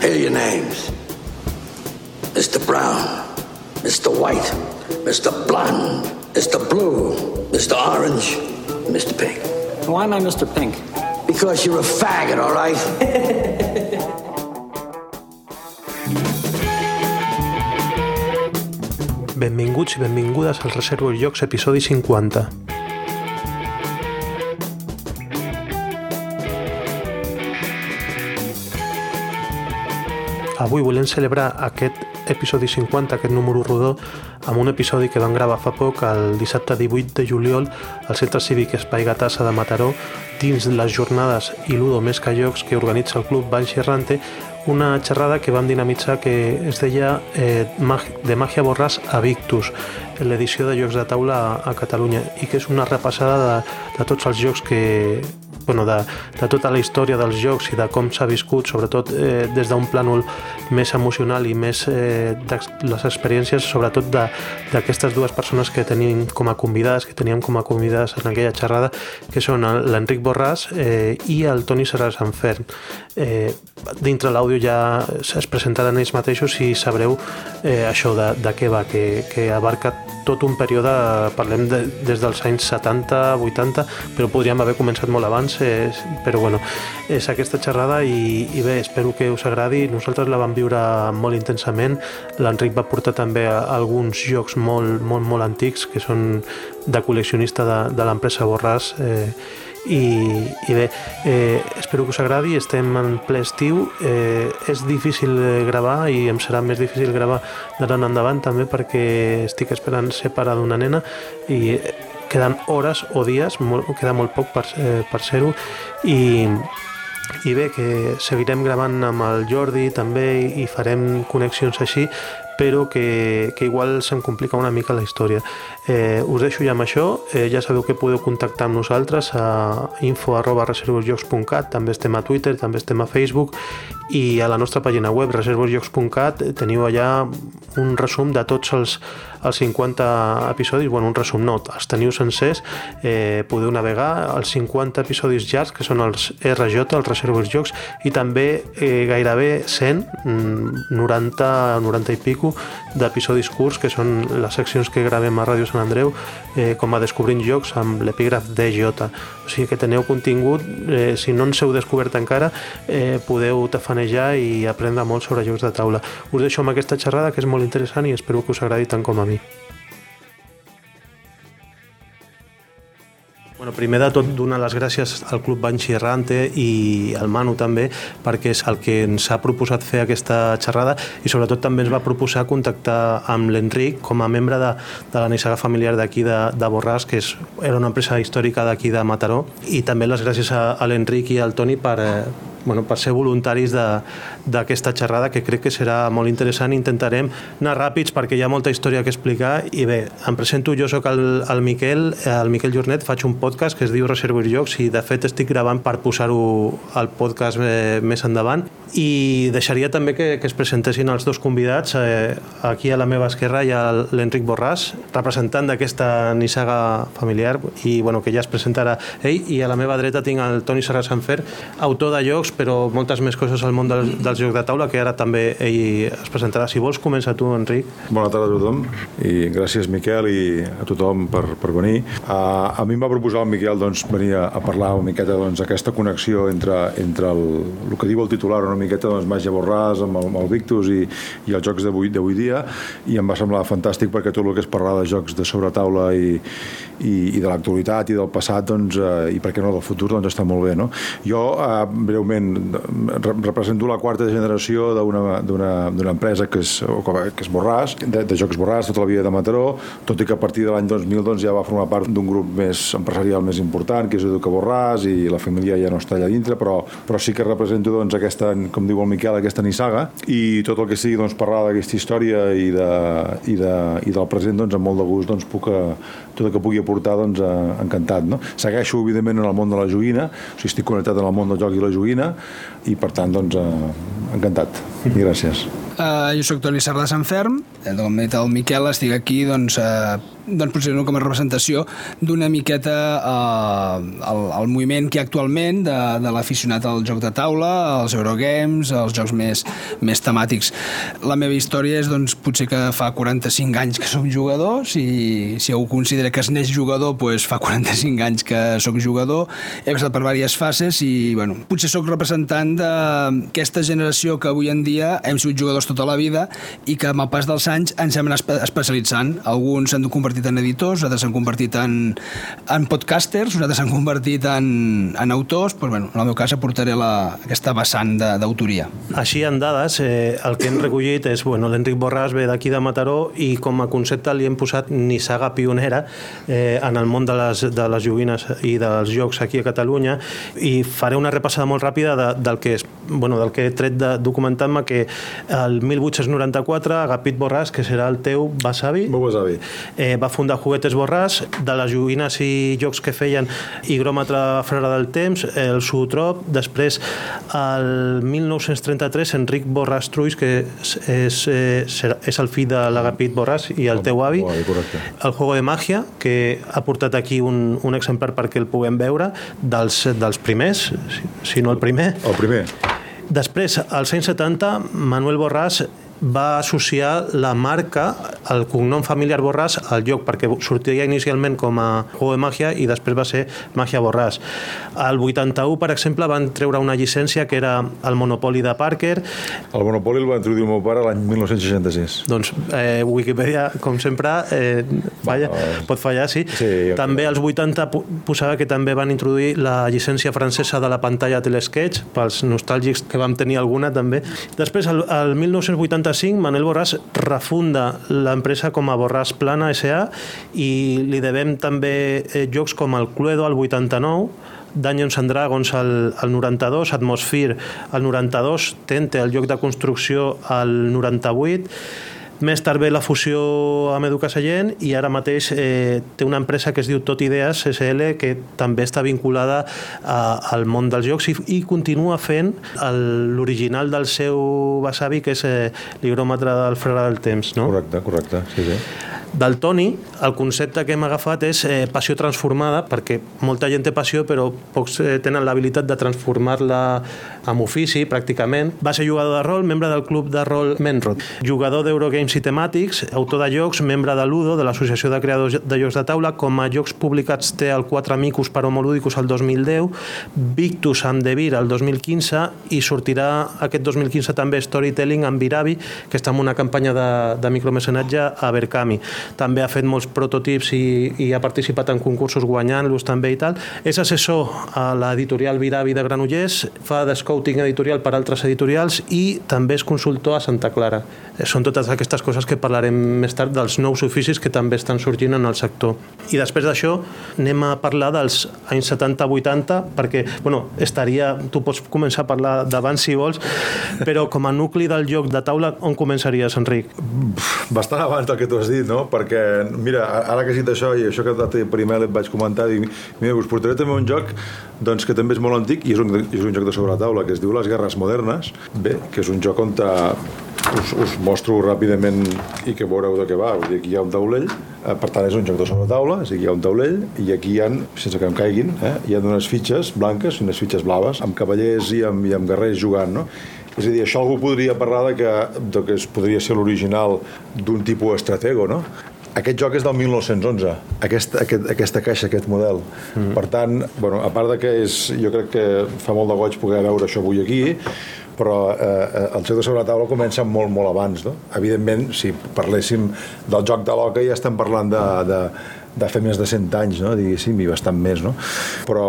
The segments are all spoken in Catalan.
Here are your names. Mr. Brown, Mr. White, Mr. Blonde, Mr. Blue, Mr. Orange, Mr. Pink. Why am I Mr. Pink? Because you're a faggot, all right? Benvinguts i benvingudes al Reservo Llocs, episodi 50. Avui volem celebrar aquest episodi 50, aquest número rodó, amb un episodi que vam gravar fa poc, el dissabte 18 de juliol, al Centre Cívic Espai Gatassa de Mataró, dins les jornades i Ludo Més que Jocs que organitza el Club Banx Errante, una xerrada que vam dinamitzar que es deia eh, de màgia borràs a Victus, l'edició de Jocs de Taula a, a Catalunya, i que és una repassada de, de tots els jocs que, bueno, de, de tota la història dels jocs i de com s'ha viscut, sobretot eh, des d'un plànol més emocional i més eh, de les experiències, sobretot d'aquestes dues persones que tenim com a convidades, que teníem com a convidades en aquella xerrada, que són l'Enric Borràs eh, i el Toni Serra Sanfern. Eh, dintre l'àudio ja es presentaran ells mateixos i sabreu eh, això de, de què va, que, que abarca tot un període, parlem de, des dels anys 70, 80, però podríem haver començat molt abans, eh, però bueno, és aquesta xerrada i, i bé, espero que us agradi. Nosaltres la vam viure molt intensament. L'Enric va portar també alguns jocs molt, molt, molt antics que són de col·leccionista de, de l'empresa Borràs eh, i, i bé, eh, espero que us agradi estem en ple estiu eh, és difícil gravar i em serà més difícil gravar d'ara en endavant també perquè estic esperant ser pare d'una nena i queden hores o dies, molt, queda molt poc per, eh, per ser-ho i, i bé, que seguirem gravant amb el Jordi també i farem connexions així però que, que igual se'm complica una mica la història. Eh, us deixo ja amb això, eh, ja sabeu que podeu contactar amb nosaltres a info arroba reservosjocs.cat, també estem a Twitter, també estem a Facebook i a la nostra pàgina web reservosjocs.cat teniu allà un resum de tots els, els 50 episodis, bueno, un resum no, els teniu sencers, eh, podeu navegar els 50 episodis llargs, que són els RJ, els Reservos Jocs, i també eh, gairebé 100, 90, 90 i pico, d'episodis curts, que són les seccions que gravem a Ràdio Sant Andreu, eh, com a Descobrint Jocs, amb l'epígraf DJ. O sigui que teniu contingut, eh, si no ens heu descobert encara, eh, podeu tafanejar i aprendre molt sobre jocs de taula. Us deixo amb aquesta xerrada, que és molt interessant i espero que us agradi tant com a mi. Bueno, primer de tot, donar les gràcies al Club Banxi Errante i al Manu també, perquè és el que ens ha proposat fer aquesta xerrada i sobretot també ens va proposar contactar amb l'Enric com a membre de, de la nissaga familiar d'aquí de, de Borràs, que és, era una empresa històrica d'aquí de Mataró, i també les gràcies a, a l'Enric i al Toni per, eh, bueno, per ser voluntaris d'aquesta xerrada que crec que serà molt interessant. Intentarem anar ràpids perquè hi ha molta història que explicar. I bé, em presento, jo sóc el, el Miquel, el Miquel Jornet, faig un podcast que es diu Reservo Jocs i de fet estic gravant per posar-ho al podcast eh, més endavant. I deixaria també que, que es presentessin els dos convidats eh, aquí a la meva esquerra hi ha l'Enric Borràs, representant d'aquesta nissaga familiar i bueno, que ja es presentarà ell. I a la meva dreta tinc el Toni Serra Sanfer, autor de jocs però moltes més coses al món del, del joc de taula que ara també ell es presentarà. Si vols, comença tu, Enric. Bona tarda a tothom i gràcies, Miquel, i a tothom per, per venir. Uh, a mi em va proposar el Miquel doncs, venir a, a parlar una miqueta doncs, connexió entre, entre el, el que diu el titular, una miqueta doncs, Màgia Borràs amb el, amb el Victus i, i els jocs d'avui dia i em va semblar fantàstic perquè tot el que és parlar de jocs de sobretaula i, i, i de l'actualitat i del passat doncs, uh, i per què no del futur doncs està molt bé. No? Jo, uh, breument, represento la quarta generació d'una empresa que és, que és Borràs, de, de Jocs Borràs, tota la vida de Mataró, tot i que a partir de l'any 2000 doncs, ja va formar part d'un grup més empresarial més important, que és Educa Borràs, i la família ja no està allà dintre, però, però sí que represento doncs, aquesta, com diu el Miquel, aquesta nissaga, i tot el que sigui doncs, parlar d'aquesta història i, de, i, de, i del present, doncs, amb molt de gust doncs, puc, tot el que pugui aportar, doncs, encantat. No? Segueixo, evidentment, en el món de la joguina, o sigui, estic connectat en el món del joc i la joguina, i per tant doncs eh, encantat i gràcies uh, jo sóc Toni Sardà Sant Ferm com dit el Miquel estic aquí doncs uh, doncs potser no com a representació d'una miqueta eh, el, el moviment que actualment de, de l'aficionat al joc de taula, als Eurogames, als jocs més, més temàtics. La meva història és doncs, potser que fa 45 anys que sóc jugador, si, si algú considera que es neix jugador, doncs fa 45 anys que sóc jugador, he passat per diverses fases i bueno, potser sóc representant d'aquesta generació que avui en dia hem sigut jugadors tota la vida i que amb el pas dels anys ens hem anat especialitzant. Alguns s'han convertit en editors, altres s'han convertit en, en podcasters, altres s'han convertit en, en autors, però bueno, en el meu cas aportaré la, aquesta vessant d'autoria. Així en dades, eh, el que hem recollit és, bueno, l'Enric Borràs ve d'aquí de Mataró i com a concepte li hem posat nissaga pionera eh, en el món de les, de les joguines i dels jocs aquí a Catalunya i faré una repassada molt ràpida de, del, que és, bueno, del que he tret de, documentant-me que el 1894 Agapit Borràs, que serà el teu besavi, besavi. Eh, va fundar Juguetes Borràs, de les joguines i jocs que feien Higròmetre Frare del Temps, el Sutrop, després el 1933 Enric Borràs Truis, que és, és, eh, és el fill de l'Agapit Borràs i el teu avi, el Juego de Màgia, que ha portat aquí un, un exemplar perquè el puguem veure, dels, dels primers, si, si no el primer. El primer. Després, als anys 70, Manuel Borràs va associar la marca, el cognom familiar Borràs, al lloc, perquè sortia inicialment com a Juego de Màgia i després va ser Màgia Borràs. Al 81, per exemple, van treure una llicència que era el Monopoli de Parker. El Monopoli el va introduir el meu pare l'any 1966. Doncs eh, Wikipedia, com sempre, eh, falla, va, pot fallar, sí. sí també als 80 posava que també van introduir la llicència francesa de la pantalla Telesketch, pels nostàlgics que vam tenir alguna també. Després, el 1980 95 Manel Borràs refunda l'empresa com a Borràs Plana S.A. i li devem també eh, jocs com el Cluedo al 89, Dungeons and Dragons al, al 92, Atmosphere al 92, Tente, el lloc de construcció al 98, més tard ve la fusió amb Educasellent i ara mateix eh, té una empresa que es diu Tot Idees SL que també està vinculada a, al món dels jocs i, i continua fent l'original del seu besavi que és eh, l'higròmetre del frare del temps. No? Correcte, correcte. Sí, sí. Del Toni, el concepte que hem agafat és eh, passió transformada, perquè molta gent té passió, però pocs eh, tenen l'habilitat de transformar-la en ofici, pràcticament. Va ser jugador de rol, membre del club de rol Menrod, jugador d'Eurogames i temàtics, autor de jocs, membre de l'UDO, de l'Associació de Creadors de Jocs de Taula, com a jocs publicats té el 4 Amicus per Homolúdicus el 2010, Victus amb Devir el 2015 i sortirà aquest 2015 també Storytelling amb Viravi, que està en una campanya de, de micromecenatge a Berkami també ha fet molts prototips i, i ha participat en concursos guanyant-los també i tal. És assessor a l'editorial Viravi de Granollers, fa de scouting editorial per altres editorials i també és consultor a Santa Clara. Eh, són totes aquestes coses que parlarem més tard dels nous oficis que també estan sorgint en el sector. I després d'això anem a parlar dels anys 70-80 perquè, bueno, estaria, tu pots començar a parlar d'abans si vols, però com a nucli del joc de taula on començaries, Enric? Bastant abans del que tu has dit, no? Perquè, mira, ara que has dit això i això que per email et vaig comentar, dic, mira, us portaré també un joc doncs, que també és molt antic i és un, és un joc de sobre la taula que es diu Les Guerres Modernes, bé, que és un joc on us, us mostro ràpidament i que veureu de què va. Vull dir, aquí hi ha un taulell, eh, per tant és un joc de sobre taula, és dir, hi ha un taulell i aquí hi ha, sense que em caiguin, eh, hi ha unes fitxes blanques i unes fitxes blaves, amb cavallers i amb, i amb guerrers jugant, no? És a dir, això algú podria parlar de que, de que es podria ser l'original d'un tipus estratego, no? Aquest joc és del 1911, aquesta, aquest, aquesta caixa, aquest model. Mm. Per tant, bueno, a part de que és, jo crec que fa molt de goig poder veure això avui aquí, però eh, el joc de sobre la taula comença molt, molt abans. No? Evidentment, si parléssim del joc de l'oca ja estem parlant de, de, de fer més de 100 anys, no? diguéssim, i bastant més. No? Però,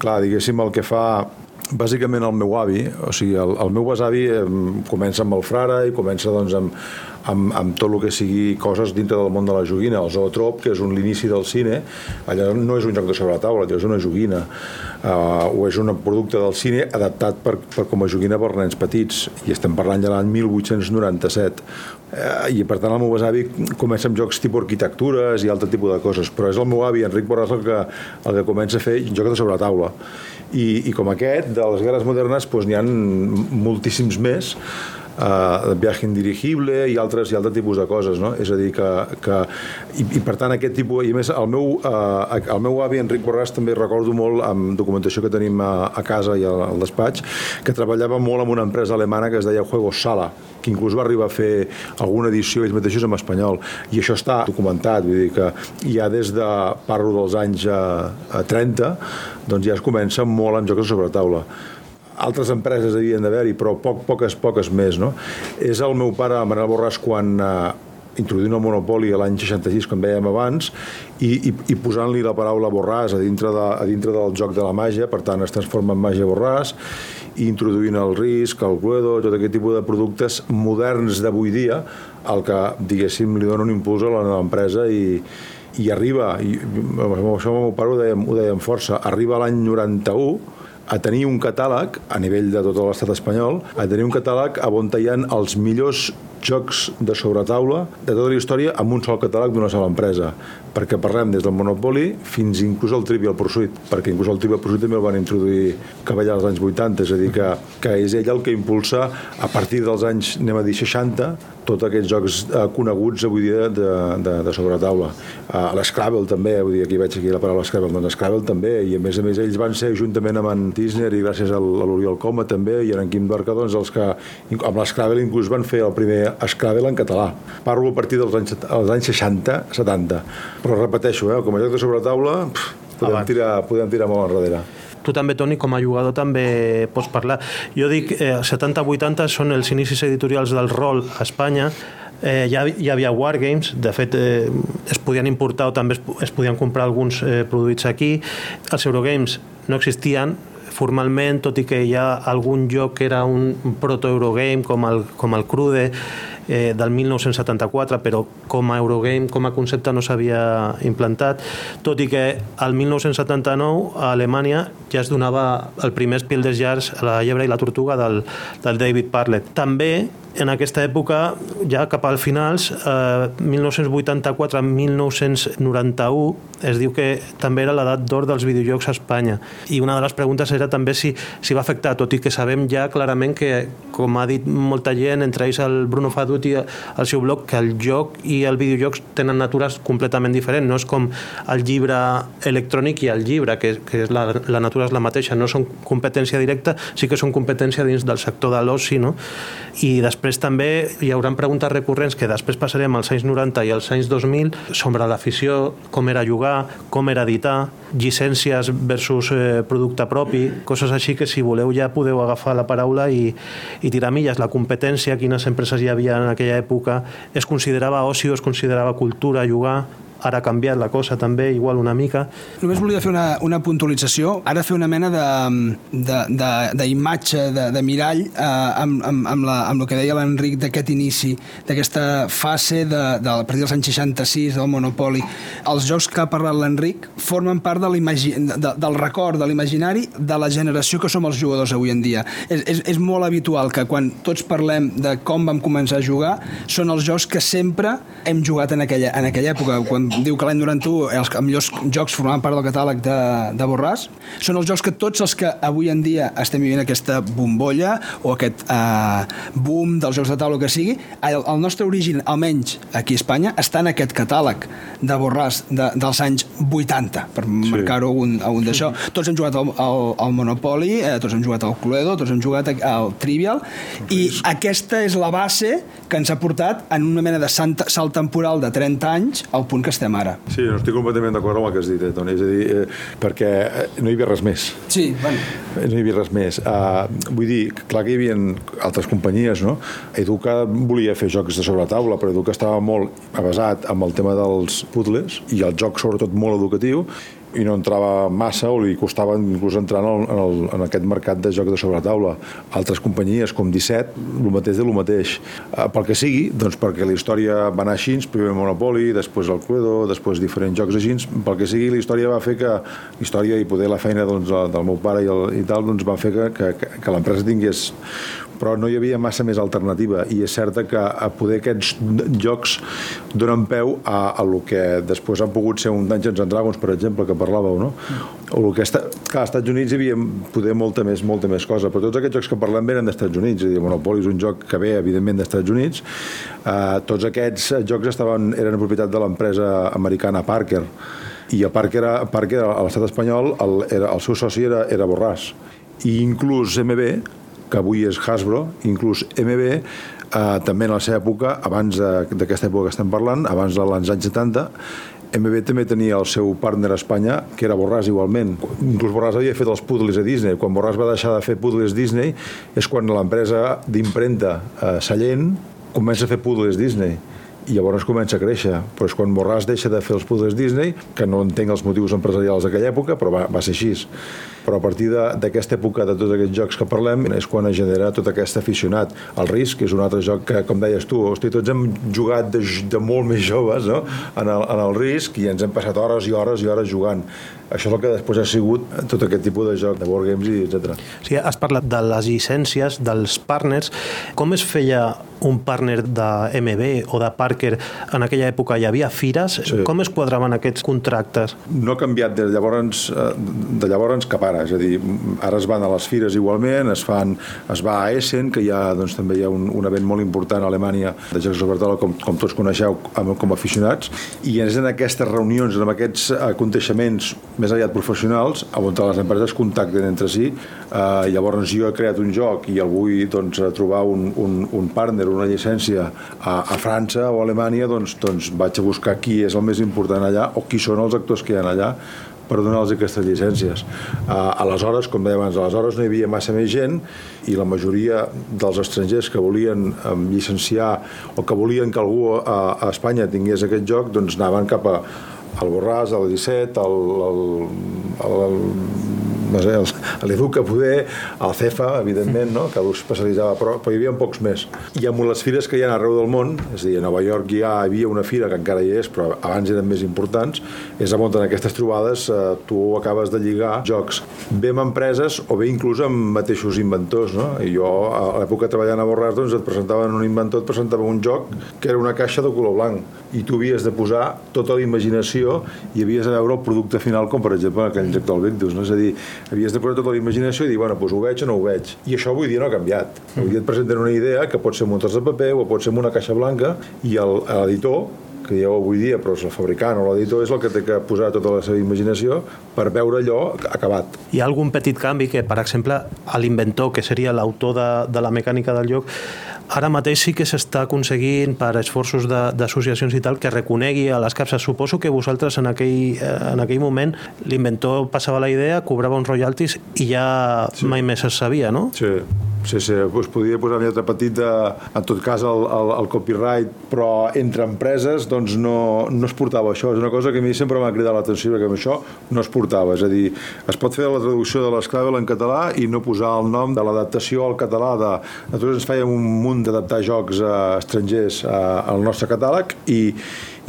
clar, diguéssim, el que fa bàsicament el meu avi, o sigui, el, el meu besavi eh, comença amb el frare i comença doncs, amb, amb, amb tot el que sigui coses dintre del món de la joguina. El Zootrop, que és un l'inici del cine, allà no és un joc de sobre la taula, allò és una joguina, uh, o és un producte del cine adaptat per, per com a joguina per nens petits, i estem parlant de l'any 1897. Uh, I per tant el meu besavi comença amb jocs tipus arquitectures i altre tipus de coses, però és el meu avi, Enric Borràs, el que, el que comença a fer jocs de sobre la taula i, i com aquest, de les guerres modernes doncs, n'hi ha moltíssims més eh, viatge indirigible i altres, i altres tipus de coses, no? És a dir, que... que i, I per tant aquest tipus... I a més, el meu, eh, el meu avi, Enric Borràs, també recordo molt amb documentació que tenim a, a casa i al, al despatx, que treballava molt amb una empresa alemana que es deia Juegos Sala, que inclús va arribar a fer alguna edició ells mateixos en espanyol. I això està documentat, vull dir que ja des de, parlo dels anys eh, 30, doncs ja es comença molt amb jocs de sobretaula altres empreses havien d'haver-hi, però poc, poques, poques més. No? És el meu pare, Manel Borràs, quan eh, introduint el monopoli l'any 66, com dèiem abans, i, i, i posant-li la paraula borràs a dintre, de, a dintre del joc de la màgia, per tant es transforma en màgia borràs, i introduint el risc, el cluedo, tot aquest tipus de productes moderns d'avui dia, el que, diguéssim, li dona un impuls a l'empresa i, i arriba, i això el meu pare ho dèiem, ho dèiem força, arriba l'any 91 a tenir un catàleg, a nivell de tot l'estat espanyol, a tenir un catàleg on hi ha els millors jocs de sobretaula de tota la història amb un sol catàleg d'una sola empresa. Perquè parlem des del Monopoly fins inclús al Trivial Pursuit, perquè inclús el Trivial Pursuit també el van introduir cavallars als anys 80, és a dir, que, que és ell el que impulsa a partir dels anys, anem a dir, 60, tots aquests jocs eh, coneguts avui dia de, de, de sobretaula. Uh, L'Scrabble també, vull dir, aquí veig aquí la paraula Scrabble, doncs Scrabble també, i a més a més ells van ser juntament amb en Tisner i gràcies a l'Oriol Coma també, i en Quim Barca, doncs els que amb l'Scrabble inclús van fer el primer Scrabble en català. Parlo a partir dels anys, dels anys 60-70, però repeteixo, eh, com a joc de sobretaula, pff, podem, tirar, podem tirar molt enrere tu també, Toni, com a jugador també pots parlar. Jo dic, eh, 70-80 són els inicis editorials del rol a Espanya, eh, ja hi havia wargames, de fet eh, es podien importar o també es, es podien comprar alguns eh, produïts aquí. Els Eurogames no existien, formalment, tot i que hi ha algun joc que era un proto-Eurogame com el, com el Crude, eh, del 1974, però com a Eurogame, com a concepte no s'havia implantat, tot i que al 1979 a Alemanya ja es donava el primer Spiel des Jahres la llebre i la tortuga del, del David Parlett. També en aquesta època, ja cap al finals, eh, 1984-1991, es diu que també era l'edat d'or dels videojocs a Espanya. I una de les preguntes era també si, si va afectar, tot i que sabem ja clarament que, com ha dit molta gent, entre ells el Bruno Faduti al seu blog, que el joc i el videojocs tenen natures completament diferents. No és com el llibre electrònic i el llibre, que, que és la, la natura és la mateixa, no són competència directa, sí que són competència dins del sector de l'oci, no? I després Després també hi haurà preguntes recurrents que després passarem als anys 90 i als anys 2000 sobre l'afició, com era jugar, com era editar, llicències versus eh, producte propi, coses així que si voleu ja podeu agafar la paraula i, i tirar milles. La competència, quines empreses hi havia en aquella època, es considerava oci, es considerava cultura, jugar, ara ha canviat la cosa també, igual una mica. Només volia fer una, una puntualització, ara fer una mena d'imatge, de, de, de, de mirall eh, amb, amb, amb, la, amb el que deia l'Enric d'aquest inici, d'aquesta fase de, de, a partir dels anys 66 del Monopoli. Els jocs que ha parlat l'Enric formen part de de, del record, de l'imaginari de la generació que som els jugadors avui en dia. És, és, és molt habitual que quan tots parlem de com vam començar a jugar, són els jocs que sempre hem jugat en aquella, en aquella època, quan diu que l'any 91 els millors jocs formaven part del catàleg de, de Borràs, són els jocs que tots els que avui en dia estem vivint aquesta bombolla o aquest eh, boom dels jocs de taula que sigui, el, el nostre origen, almenys aquí a Espanya, està en aquest catàleg de Borràs de, dels anys 80, per sí. marcar-ho un, un d'això. Tots hem jugat al, al, al Monopoly, eh, tots hem jugat al Cluedo, tots hem jugat al Trivial, i aquesta és la base que ens ha portat en una mena de salt temporal de 30 anys al punt que estem ara. Sí, no estic completament d'acord amb el que has dit, eh, Toni. És a dir, eh, perquè eh, no hi havia res més. Sí, bueno. No hi havia res més. Uh, vull dir, clar que hi havia altres companyies, no? Educa volia fer jocs de sobretaula, però Educa estava molt basat amb el tema dels puzzles i el joc sobretot molt educatiu i no entrava massa o li costava inclús entrar en, el, en, el, en aquest mercat de joc de sobretaula. Altres companyies com 17, el mateix de lo mateix. Eh, pel que sigui, doncs perquè la història va anar així, primer Monopoly, després el Cluedo, després diferents jocs així, pel que sigui la història va fer que la història i poder la feina doncs, del meu pare i, el, i tal doncs, va fer que, que, que l'empresa tingués però no hi havia massa més alternativa i és cert que a poder aquests jocs donen peu a, a lo que després han pogut ser un Dungeons and Dragons, per exemple, que parlàveu, no? O el que està... Clar, als Estats Units hi havia poder molta més, molta més cosa, però tots aquests jocs que parlem venen Estats Units, és a dir, Monopoly és un joc que ve, evidentment, dels Estats Units. Uh, tots aquests jocs estaven, eren propietat de l'empresa americana Parker, i a Parker, Parker a l'estat espanyol, el, era, el seu soci era, era Borràs. I inclús MB, que avui és Hasbro, inclús MB, eh, també en la seva època, abans d'aquesta època que estem parlant, abans dels anys 70, MB també tenia el seu partner a Espanya, que era Borràs igualment. Inclús Borràs havia fet els puzzles a Disney. Quan Borràs va deixar de fer puzzles Disney és quan l'empresa d'impremta eh, Sallent comença a fer puzzles Disney i llavors comença a créixer. Però és quan Borràs deixa de fer els puzzles Disney, que no entenc els motius empresarials d'aquella època, però va, va ser així però a partir d'aquesta època de tots aquests jocs que parlem és quan es genera tot aquest aficionat. El risc és un altre joc que, com deies tu, hosti, tots hem jugat de, de molt més joves no? en, el, en el risc i ens hem passat hores i hores i hores jugant. Això és el que després ha sigut tot aquest tipus de joc, de board games i etc. Sí, has parlat de les llicències, dels partners. Com es feia un partner de MB o de Parker en aquella època? Hi havia fires? Sí. Com es quadraven aquests contractes? No ha canviat de llavors, eh, de llavors cap ara és a dir, ara es van a les fires igualment, es, fan, es va a Essen, que hi ha, doncs, també hi ha un, un event molt important a Alemanya de jocs de com, com tots coneixeu com a aficionats, i és en aquestes reunions, en aquests aconteixements més aviat professionals, on les empreses contacten entre si, eh, llavors jo he creat un joc i el vull doncs, trobar un, un, un partner, una llicència a, a França o a Alemanya, doncs, doncs vaig a buscar qui és el més important allà o qui són els actors que hi ha allà per donar-los aquestes llicències. Uh, aleshores, com deia abans, aleshores no hi havia massa més gent i la majoria dels estrangers que volien um, llicenciar o que volien que algú a, a Espanya tingués aquest joc, doncs anaven cap a al Borràs, al 17, al, al, no sé, l'Educa poder, el CEFA, evidentment, no? que especialitzava, però, però hi havia pocs més. I amb les fires que hi ha arreu del món, és a dir, a Nova York ja hi havia una fira que encara hi és, però abans eren més importants, és on en aquestes trobades eh, tu acabes de lligar jocs bé amb empreses o bé inclús amb mateixos inventors. No? I jo, a l'època treballant a Borràs, doncs et presentaven un inventor, et presentava un joc que era una caixa de color blanc i tu havies de posar tota la imaginació i havies de veure el producte final, com per exemple aquell joc del Victus. No? És a dir, havies de posar tota la imaginació i dir, bueno, doncs ho veig o no ho veig. I això avui dia no ha canviat. Mm. Avui dia et presenten una idea que pot ser un de paper o pot ser una caixa blanca i l'editor que dieu avui dia, però és el fabricant o l'editor és el que té que posar tota la seva imaginació per veure allò acabat. Hi ha algun petit canvi que, per exemple, l'inventor, que seria l'autor de, de la mecànica del joc, Ara mateix sí que s'està aconseguint per esforços d'associacions i tal que reconegui a les capses. Suposo que vosaltres en aquell, eh, en aquell moment l'inventor passava la idea, cobrava uns royalties i ja sí. mai més es sabia, no? Sí, Sí, sí, es podria posar una lletra petita, en tot cas el, el, el copyright, però entre empreses doncs no, no es portava això. És una cosa que a mi sempre m'ha cridat l'atenció, perquè amb això no es portava. És a dir, es pot fer la traducció de l'esclavel en català i no posar el nom de l'adaptació al català. De... Nosaltres ens fèiem un munt d'adaptar jocs eh, estrangers eh, al nostre catàleg i,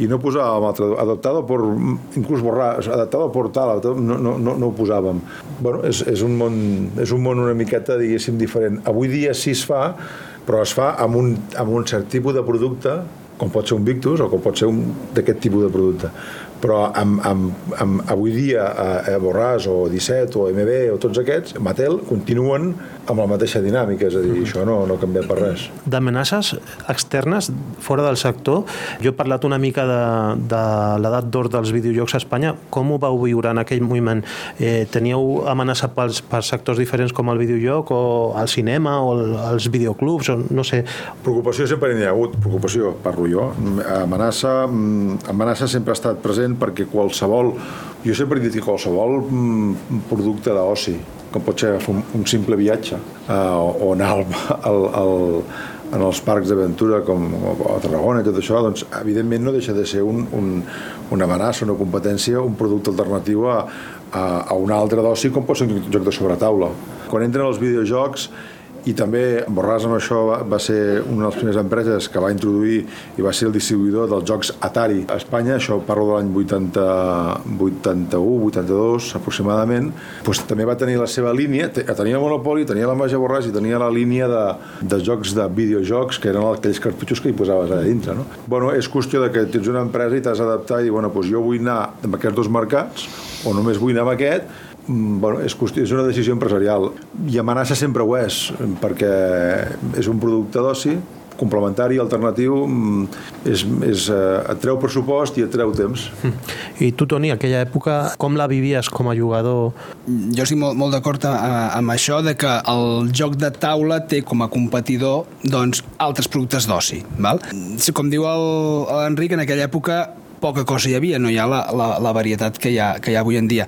i no posàvem altre, adaptado per, inclús borrar, adaptado por tal, no, no, no, no ho posàvem. Bueno, és, és, un món, és un món una miqueta, diguéssim, diferent. Avui dia sí es fa, però es fa amb un, amb un cert tipus de producte, com pot ser un Victus o com pot ser un d'aquest tipus de producte però amb, amb, amb, avui dia a, a Borràs o 17 o MB o tots aquests, Mattel continuen amb la mateixa dinàmica, és a dir, uh -huh. això no, no ha canviat per res. D'amenaces externes fora del sector, jo he parlat una mica de, de l'edat d'or dels videojocs a Espanya, com ho vau viure en aquell moment? Eh, teníeu amenaça pels, per sectors diferents com el videojoc o el cinema o el, els videoclubs, o no sé... Preocupació sempre n'hi ha hagut, preocupació, parlo jo. Amenaça, mm, amenaça sempre ha estat present perquè qualsevol, jo sempre he dit que qualsevol mm, producte d'oci, com pot ser un, un simple viatge, eh, o anar al, al, al, en els parcs d'aventura com a Tarragona i tot això, doncs evidentment no deixa de ser un, un, una amenaça, una competència, un producte alternatiu a, a, a un altre d'oci com pot ser un joc de sobretaula. Quan entren els videojocs i també Borràs amb això va, va ser una de les primeres empreses que va introduir i va ser el distribuïdor dels jocs Atari a Espanya, això parlo de l'any 80, 81, 82 aproximadament, doncs també va tenir la seva línia, tenia el Monopoly, tenia la Màgia Borràs i tenia la línia de, de jocs de videojocs que eren aquells cartutxos que hi posaves allà dintre. No? Bueno, és qüestió de que tens una empresa i t'has d'adaptar i dir, bueno, doncs jo vull anar amb aquests dos mercats o només vull anar amb aquest bueno, és, qüestió, és una decisió empresarial i Amenaça sempre ho és perquè és un producte d'oci complementari, alternatiu, mm, és, és, eh, et treu pressupost i et treu temps. I tu, Toni, aquella època, com la vivies com a jugador? Jo estic molt, molt d'acord amb això de que el joc de taula té com a competidor doncs, altres productes d'oci. Com diu l'Enric, en aquella època poca cosa hi havia, no hi ha la, la, la varietat que hi ha, que hi ha avui en dia.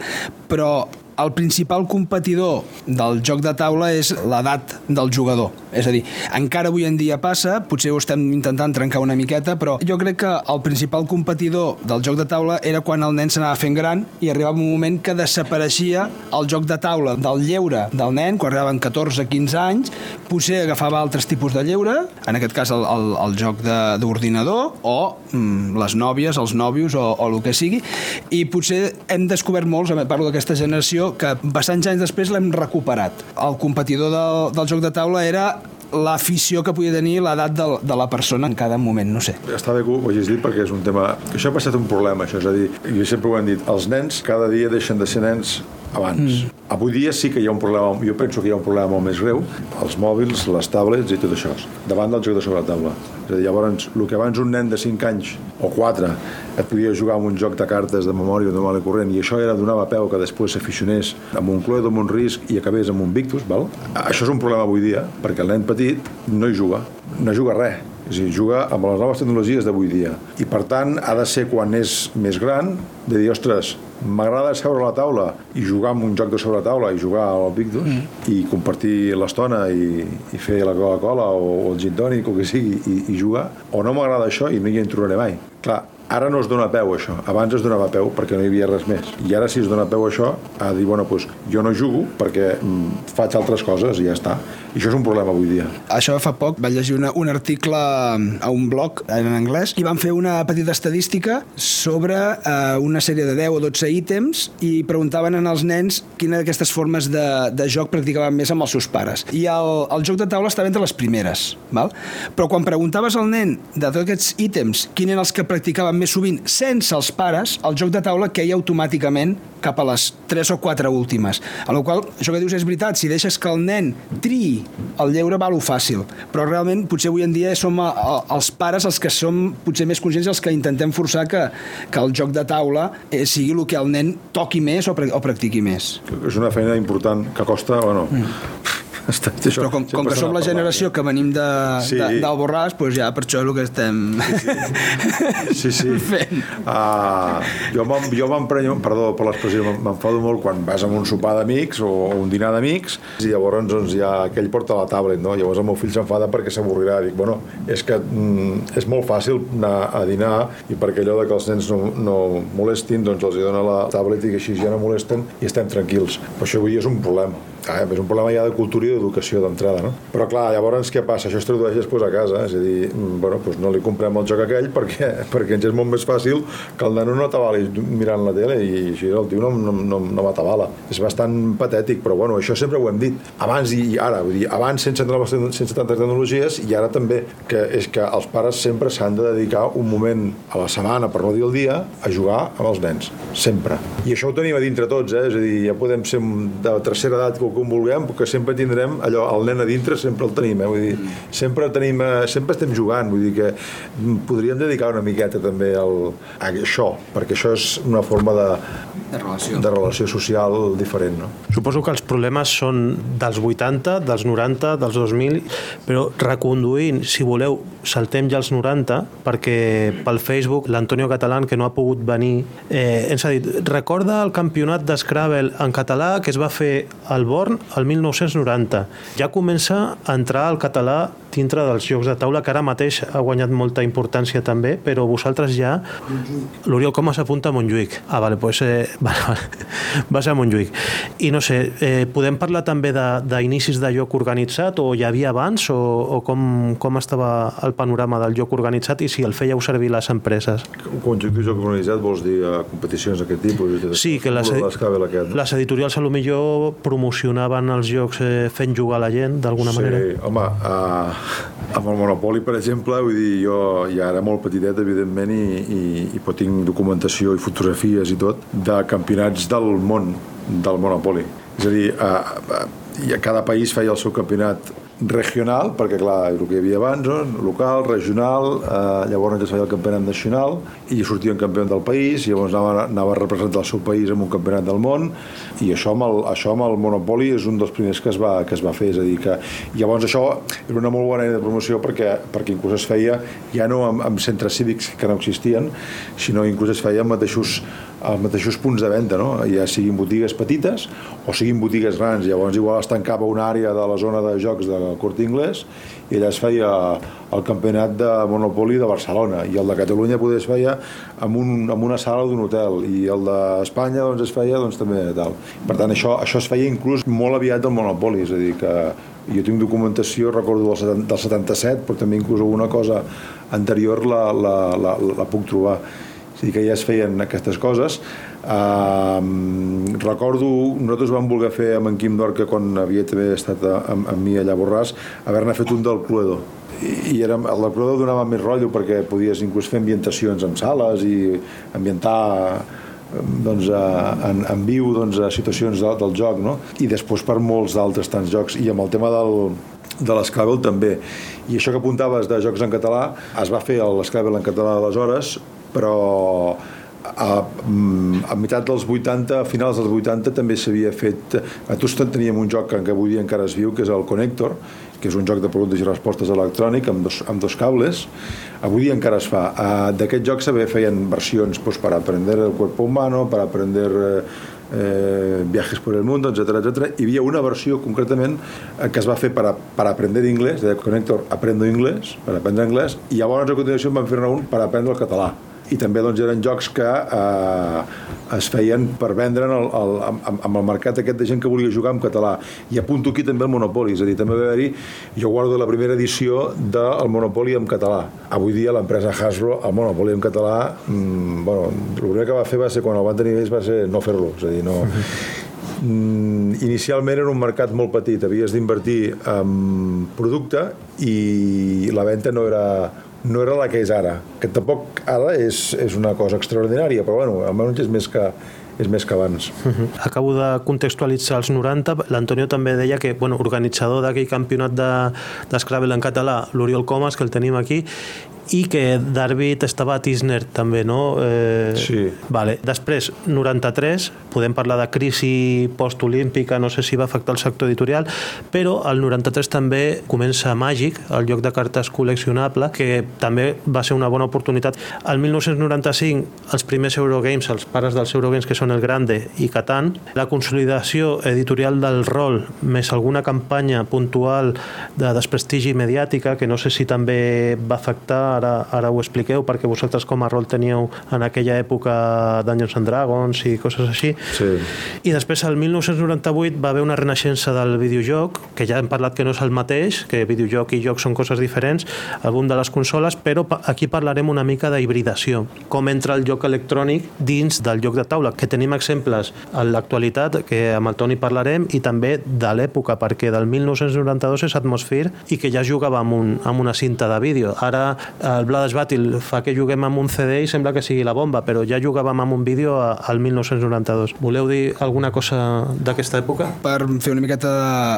Però el principal competidor del joc de taula és l'edat del jugador. És a dir, encara avui en dia passa, potser ho estem intentant trencar una miqueta, però jo crec que el principal competidor del joc de taula era quan el nen s'anava fent gran i arribava un moment que desapareixia el joc de taula del lleure del nen, quan arribaven 14-15 anys, potser agafava altres tipus de lleure, en aquest cas el, el, el joc d'ordinador, o mm, les nòvies, els nòvios, o, o el que sigui, i potser hem descobert molts, parlo d'aquesta generació, que bastants anys després l'hem recuperat. El competidor del, del joc de taula era l'afició que podia tenir l'edat de, de la persona en cada moment, no sé. Està bé que ho hagis dit perquè és un tema... Això ha passat un problema, això, és a dir, jo sempre ho hem dit, els nens cada dia deixen de ser nens abans. Mm. Avui dia sí que hi ha un problema, jo penso que hi ha un problema molt més greu, els mòbils, les tablets i tot això, davant del joc de sobre la taula. És a dir, llavors, el que abans un nen de 5 anys o 4 et podia jugar amb un joc de cartes de memòria de mal i corrent i això era donava peu que després s'aficionés amb un Cluedo, amb un Risc i acabés amb un Victus, val? Això és un problema avui dia, perquè el nen petit no hi juga, no juga res és a dir, juga amb les noves tecnologies d'avui dia. I per tant, ha de ser quan és més gran, de dir, ostres, m'agrada seure a la taula i jugar amb un joc de sobre la taula i jugar al Victus mm. i compartir l'estona i, i fer la Coca-Cola o, o el gin tònic o que sigui i, i jugar, o no m'agrada això i no hi entraré mai. Clar, Ara no es dona peu això. Abans es donava peu perquè no hi havia res més. I ara si es dona peu això, a dir, bueno, doncs jo no jugo perquè mm, faig altres coses i ja està. I això és un problema avui dia. Això fa poc vaig llegir una, un article a un blog en anglès i van fer una petita estadística sobre eh, una sèrie de 10 o 12 ítems i preguntaven en els nens quina d'aquestes formes de, de joc practicaven més amb els seus pares. I el, el joc de taula estava entre les primeres. Val? Però quan preguntaves al nen de tots aquests ítems quin eren els que practicaven més sovint sense els pares, el joc de taula queia automàticament cap a les 3 o 4 últimes. A la qual això que dius és veritat, si deixes que el nen triï el lleure va lo fàcil, però realment potser avui en dia som a, a, els pares els que som potser més conscients els que intentem forçar que, que el joc de taula eh, sigui el que el nen toqui més o, o practiqui més. És una feina important que costa, bueno, mm està, això, Però com, com que som la generació que venim de, sí. de, del Borràs, doncs ja per això és el que estem sí, sí. sí. fent. Uh, jo m'emprenyo, perdó per l'expressió, m'enfado molt quan vas a un sopar d'amics o un dinar d'amics i llavors doncs, ja aquell porta la tablet, no? Llavors el meu fill s'enfada perquè s'avorrirà. Dic, bueno, és que mm, és molt fàcil anar a dinar i perquè allò de que els nens no, no molestin, doncs els hi dona la tablet i que així ja no molesten i estem tranquils. Però això avui és un problema. Ah, és un problema ja de cultura i d'educació d'entrada, no? Però clar, llavors què passa? Això es tradueix després a casa, és a dir, mm, bueno, doncs no li comprem el joc aquell perquè, perquè ens és molt més fàcil que el nano no t'avali mirant la tele i així el tio no, no, no, no m'atabala. És bastant patètic, però bueno, això sempre ho hem dit. Abans i ara, vull dir, abans sense, sense tantes tecnologies i ara també, que és que els pares sempre s'han de dedicar un moment a la setmana, per no dir el dia, a jugar amb els nens. Sempre. I això ho tenim a dintre tots, eh? És a dir, ja podem ser de tercera edat que com vulguem, perquè sempre tindrem allò, el nen a dintre sempre el tenim, eh? vull dir, sempre tenim, eh, sempre estem jugant, vull dir que podríem dedicar una miqueta també al, a això, perquè això és una forma de, de relació. de relació social diferent. No? Suposo que els problemes són dels 80, dels 90, dels 2000, però reconduint, si voleu, saltem ja als 90, perquè pel Facebook l'Antonio Catalán, que no ha pogut venir, eh, ens ha dit, recorda el campionat d'Scrabble en català que es va fer al Born el 1990. Ja comença a entrar el català dintre dels jocs de taula, que ara mateix ha guanyat molta importància també, però vosaltres ja... L'Oriol com s'apunta a Montjuïc? Ah, vale, pues, eh, vale, vale. va ser a Montjuïc. I no sé, eh, podem parlar també d'inicis de, de joc organitzat o hi havia abans o, o com, com estava el panorama del joc organitzat i si el fèieu servir les empreses? Quan dic joc organitzat vols dir a competicions d'aquest tipus? Sí, que les, aquest, no? les editorials a lo millor promocionaven els jocs eh, fent jugar la gent d'alguna sí, manera. Sí, home, uh, amb el Monopoli, per exemple, vull dir, jo ja era molt petitet, evidentment, i, i, i pot tinc documentació i fotografies i tot de campionats del món del Monopoli. És a dir, uh, uh, cada país feia el seu campionat regional, perquè clar, el que hi havia abans, no? local, regional, eh, llavors es feia el campionat nacional i sortia un campió del país, i llavors anava, anava a representar el seu país en un campionat del món, i això amb el, això amb el Monopoli és un dels primers que es va, que es va fer, és a dir, que llavors això era una molt bona eina de promoció perquè, perquè inclús es feia ja no amb, amb centres cívics que no existien, sinó inclús es feia amb mateixos als mateixos punts de venda, no? ja siguin botigues petites o siguin botigues grans. Llavors igual es tancava una àrea de la zona de jocs del Cort Inglés i allà es feia el campionat de Monopoli de Barcelona i el de Catalunya poder es feia en, un, en una sala d'un hotel i el d'Espanya doncs, es feia doncs, també tal. Per tant, això, això es feia inclús molt aviat del Monopoli, és a dir, que jo tinc documentació, recordo del 77, però també inclús alguna cosa anterior la, la, la, la puc trobar dir, que ja es feien aquestes coses. Uh, recordo, nosaltres vam voler fer amb en Quim Dorca, quan havia també estat amb, amb mi allà a Borràs, haver-ne fet un del Cluedo. I, i era, del Cluedo donava més rotllo perquè podies inclús fer ambientacions en sales i ambientar doncs, en, en viu doncs, a situacions de, del joc no? i després per molts d'altres tants jocs i amb el tema del, de l'Scrabble també i això que apuntaves de jocs en català es va fer l'Scrabble en català aleshores però a, a meitat dels 80, a finals dels 80 també s'havia fet a Tuston teníem un joc que avui dia encara es viu que és el Connector que és un joc de preguntes i respostes electrònic amb dos, amb dos cables. Avui dia encara es fa. D'aquest joc també feien versions pues, per aprender el cuerpo humano per aprender eh, viajes por el mundo, etc etc. Hi havia una versió concretament eh, que es va fer per, a, per aprendre inglès, de Connector Aprendo Inglés, per aprendre anglès, i llavors a continuació van fer un per aprendre el català i també doncs, eren jocs que eh, es feien per vendre el, el, amb, amb el mercat aquest de gent que volia jugar en català. I apunto aquí també el Monopoli és a dir, també va haver-hi, jo guardo la primera edició del Monopoli en català. Avui dia l'empresa Hasbro el Monopoli en català mmm, bueno, el primer que va fer va ser quan el van tenir ells va ser no fer-lo, és a dir, no. Mm, inicialment era un mercat molt petit havies d'invertir en producte i la venda no era no era la que és ara, que tampoc ara és, és una cosa extraordinària, però bueno, almenys és més que, és més que abans. Uh -huh. Acabo de contextualitzar els 90. L'Antonio també deia que, bueno, organitzador d'aquell campionat d'Scrabble de, en català, l'Oriol Comas, que el tenim aquí, i que David estava a Tisner també, no? Eh, sí. Vale. Després, 93, podem parlar de crisi postolímpica, no sé si va afectar el sector editorial, però el 93 també comença Màgic, el lloc de cartes col·leccionable, que també va ser una bona oportunitat. El 1995, els primers Eurogames, els pares dels Eurogames, que són el Grande i Catan, la consolidació editorial del rol, més alguna campanya puntual de desprestigi mediàtica, que no sé si també va afectar ara, ara ho expliqueu, perquè vosaltres com a rol teníeu en aquella època Dungeons and Dragons i coses així. Sí. I després, el 1998, va haver una renaixença del videojoc, que ja hem parlat que no és el mateix, que videojoc i joc són coses diferents, algun de les consoles, però aquí parlarem una mica d'hibridació, com entra el joc electrònic dins del joc de taula, que tenim exemples en l'actualitat, que amb el Toni parlarem, i també de l'època, perquè del 1992 és Atmosphere i que ja jugava amb, un, amb una cinta de vídeo. Ara el Blood Battle fa que juguem amb un CD i sembla que sigui la bomba, però ja jugàvem amb un vídeo al 1992. Voleu dir alguna cosa d'aquesta època? Per fer una miqueta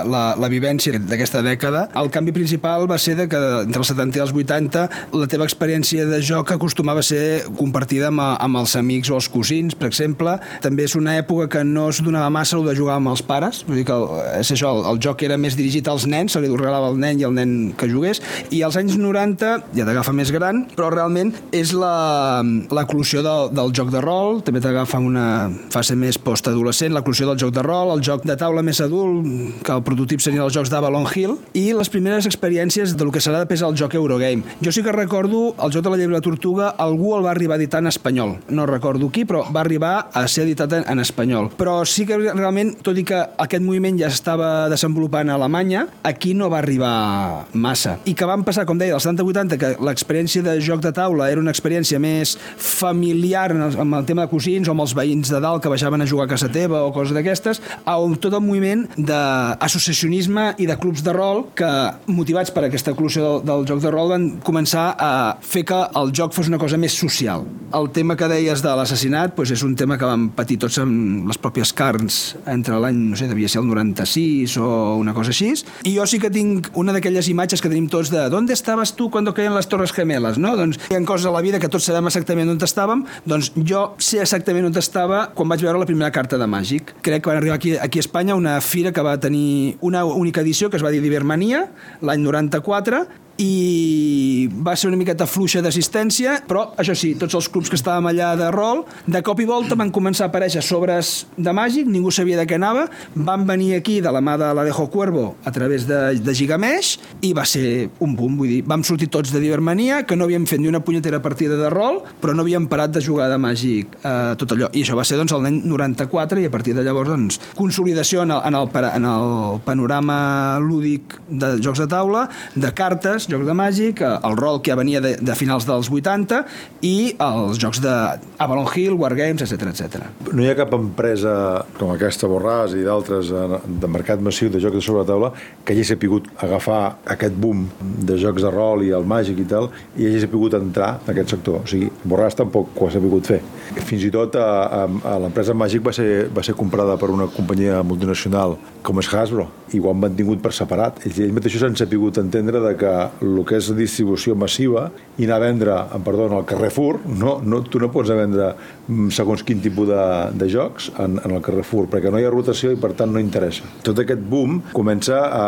la, la vivència d'aquesta dècada, el canvi principal va ser de que entre els 70 i els 80 la teva experiència de joc acostumava a ser compartida amb, amb els amics o els cosins, per exemple. També és una època que no es donava massa el de jugar amb els pares, vull dir que el, és això, el, el joc era més dirigit als nens, se li regalava al nen i al nen que jugués, i als anys 90 ja t'agafa més gran, però realment és l'eclusió del, del joc de rol, també t'agafa una fase més postadolescent, l'eclusió del joc de rol, el joc de taula més adult, que el prototip serien els jocs d'Avalon Hill, i les primeres experiències del que serà després el joc Eurogame. Jo sí que recordo el joc de la llebre de la tortuga, algú el va arribar a editar en espanyol. No recordo qui, però va arribar a ser editat en, en espanyol. Però sí que realment, tot i que aquest moviment ja estava desenvolupant a Alemanya, aquí no va arribar massa. I que van passar, com deia, als 70-80, que l'experiència de joc de taula era una experiència més familiar amb el tema de cosins o amb els veïns de dalt que baixaven a jugar a casa teva o coses d'aquestes, a tot el moviment d'associacionisme i de clubs de rol que, motivats per aquesta eclosió del, del joc de rol, van començar a fer que el joc fos una cosa més social. El tema que deies de l'assassinat doncs és un tema que vam patir tots amb les pròpies carns entre l'any, no sé, devia ser el 96 o una cosa així, i jo sí que tinc una d'aquelles imatges que tenim tots de ¿dónde estaves tu quan caien les Torres Gemeles? No? Doncs hi ha coses a la vida que tots sabem exactament on estàvem, doncs jo sé exactament on estava quan vaig veure la primera carta de Màgic. Crec que van arribar aquí, aquí a Espanya una fira que va tenir una única edició que es va dir Divermania, l'any 94, i va ser una miqueta fluixa d'assistència, però això sí, tots els clubs que estàvem allà de rol, de cop i volta van començar a aparèixer sobres de màgic, ningú sabia de què anava, van venir aquí de la mà de l'Alejo Cuervo a través de, de Gigamesh i va ser un boom, vull dir, vam sortir tots de Divermania, que no havíem fet ni una punyetera partida de rol, però no havíem parat de jugar de màgic eh, tot allò, i això va ser doncs el l'any 94 i a partir de llavors doncs consolidació en el, en el, en el panorama lúdic de jocs de taula, de cartes, jocs de màgic, eh, el rol que ja venia de, de finals dels 80 i els jocs de Avalon Hill, Wargames, etc etc. No hi ha cap empresa com aquesta Borràs i d'altres de mercat massiu de jocs de sobre la taula que hagi sapigut agafar aquest boom de jocs de rol i el màgic i tal i hagi sapigut entrar en aquest sector. O sigui, Borràs tampoc ho ha sapigut fer. Fins i tot a, a, a l'empresa Màgic va ser, va ser comprada per una companyia multinacional com és Hasbro i ho han mantingut per separat. Ells, ells mateixos han sapigut entendre de que el que és distribució massiva i anar a vendre, en perdó, al Carrefour, no, no, tu no pots vendre mm, segons quin tipus de, de jocs en, en el Carrefour, perquè no hi ha rotació i per tant no interessa. Tot aquest boom comença a,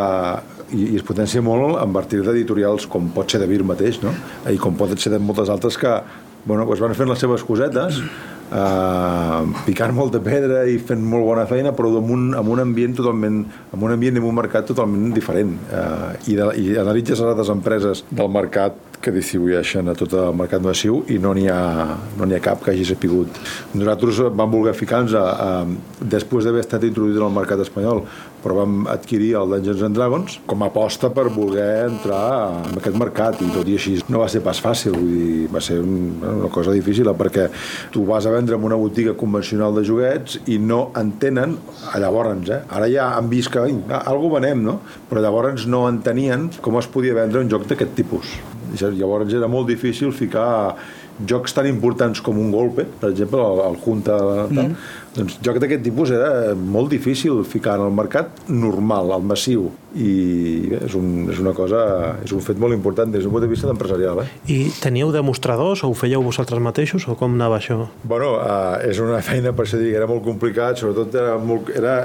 i, i es potencia molt a partir d'editorials com pot ser de Vir mateix, no? i com pot ser de moltes altres que bueno, pues van fent les seves cosetes eh, picant molta pedra i fent molt bona feina, però amb un, amb un ambient totalment, amb un ambient i amb un mercat totalment diferent. Eh, i, de, I analitzes a les empreses del mercat que distribueixen a tot el mercat massiu i no n'hi ha, no ha cap que hagi sapigut. Nosaltres vam voler ficar-nos després d'haver estat introduït en el mercat espanyol, però vam adquirir el Dungeons and Dragons com a aposta per voler entrar en aquest mercat i tot i així no va ser pas fàcil, vull dir, va ser un, una cosa difícil perquè tu vas a vendre en una botiga convencional de joguets i no entenen, llavors, eh? ara ja han vist que algú venem, no? però llavors no entenien com es podia vendre un joc d'aquest tipus. Llavors era molt difícil ficar jocs tan importants com un golpe, per exemple, el, el Junta, mm. Doncs joc d'aquest tipus era molt difícil ficar en el mercat normal, al massiu i bé, és, un, és una cosa és un fet molt important des d'un punt de vista empresarial eh? I teníeu demostradors o ho fèieu vosaltres mateixos o com anava això? Bueno, uh, és una feina per això dir, era molt complicat sobretot era molt, era,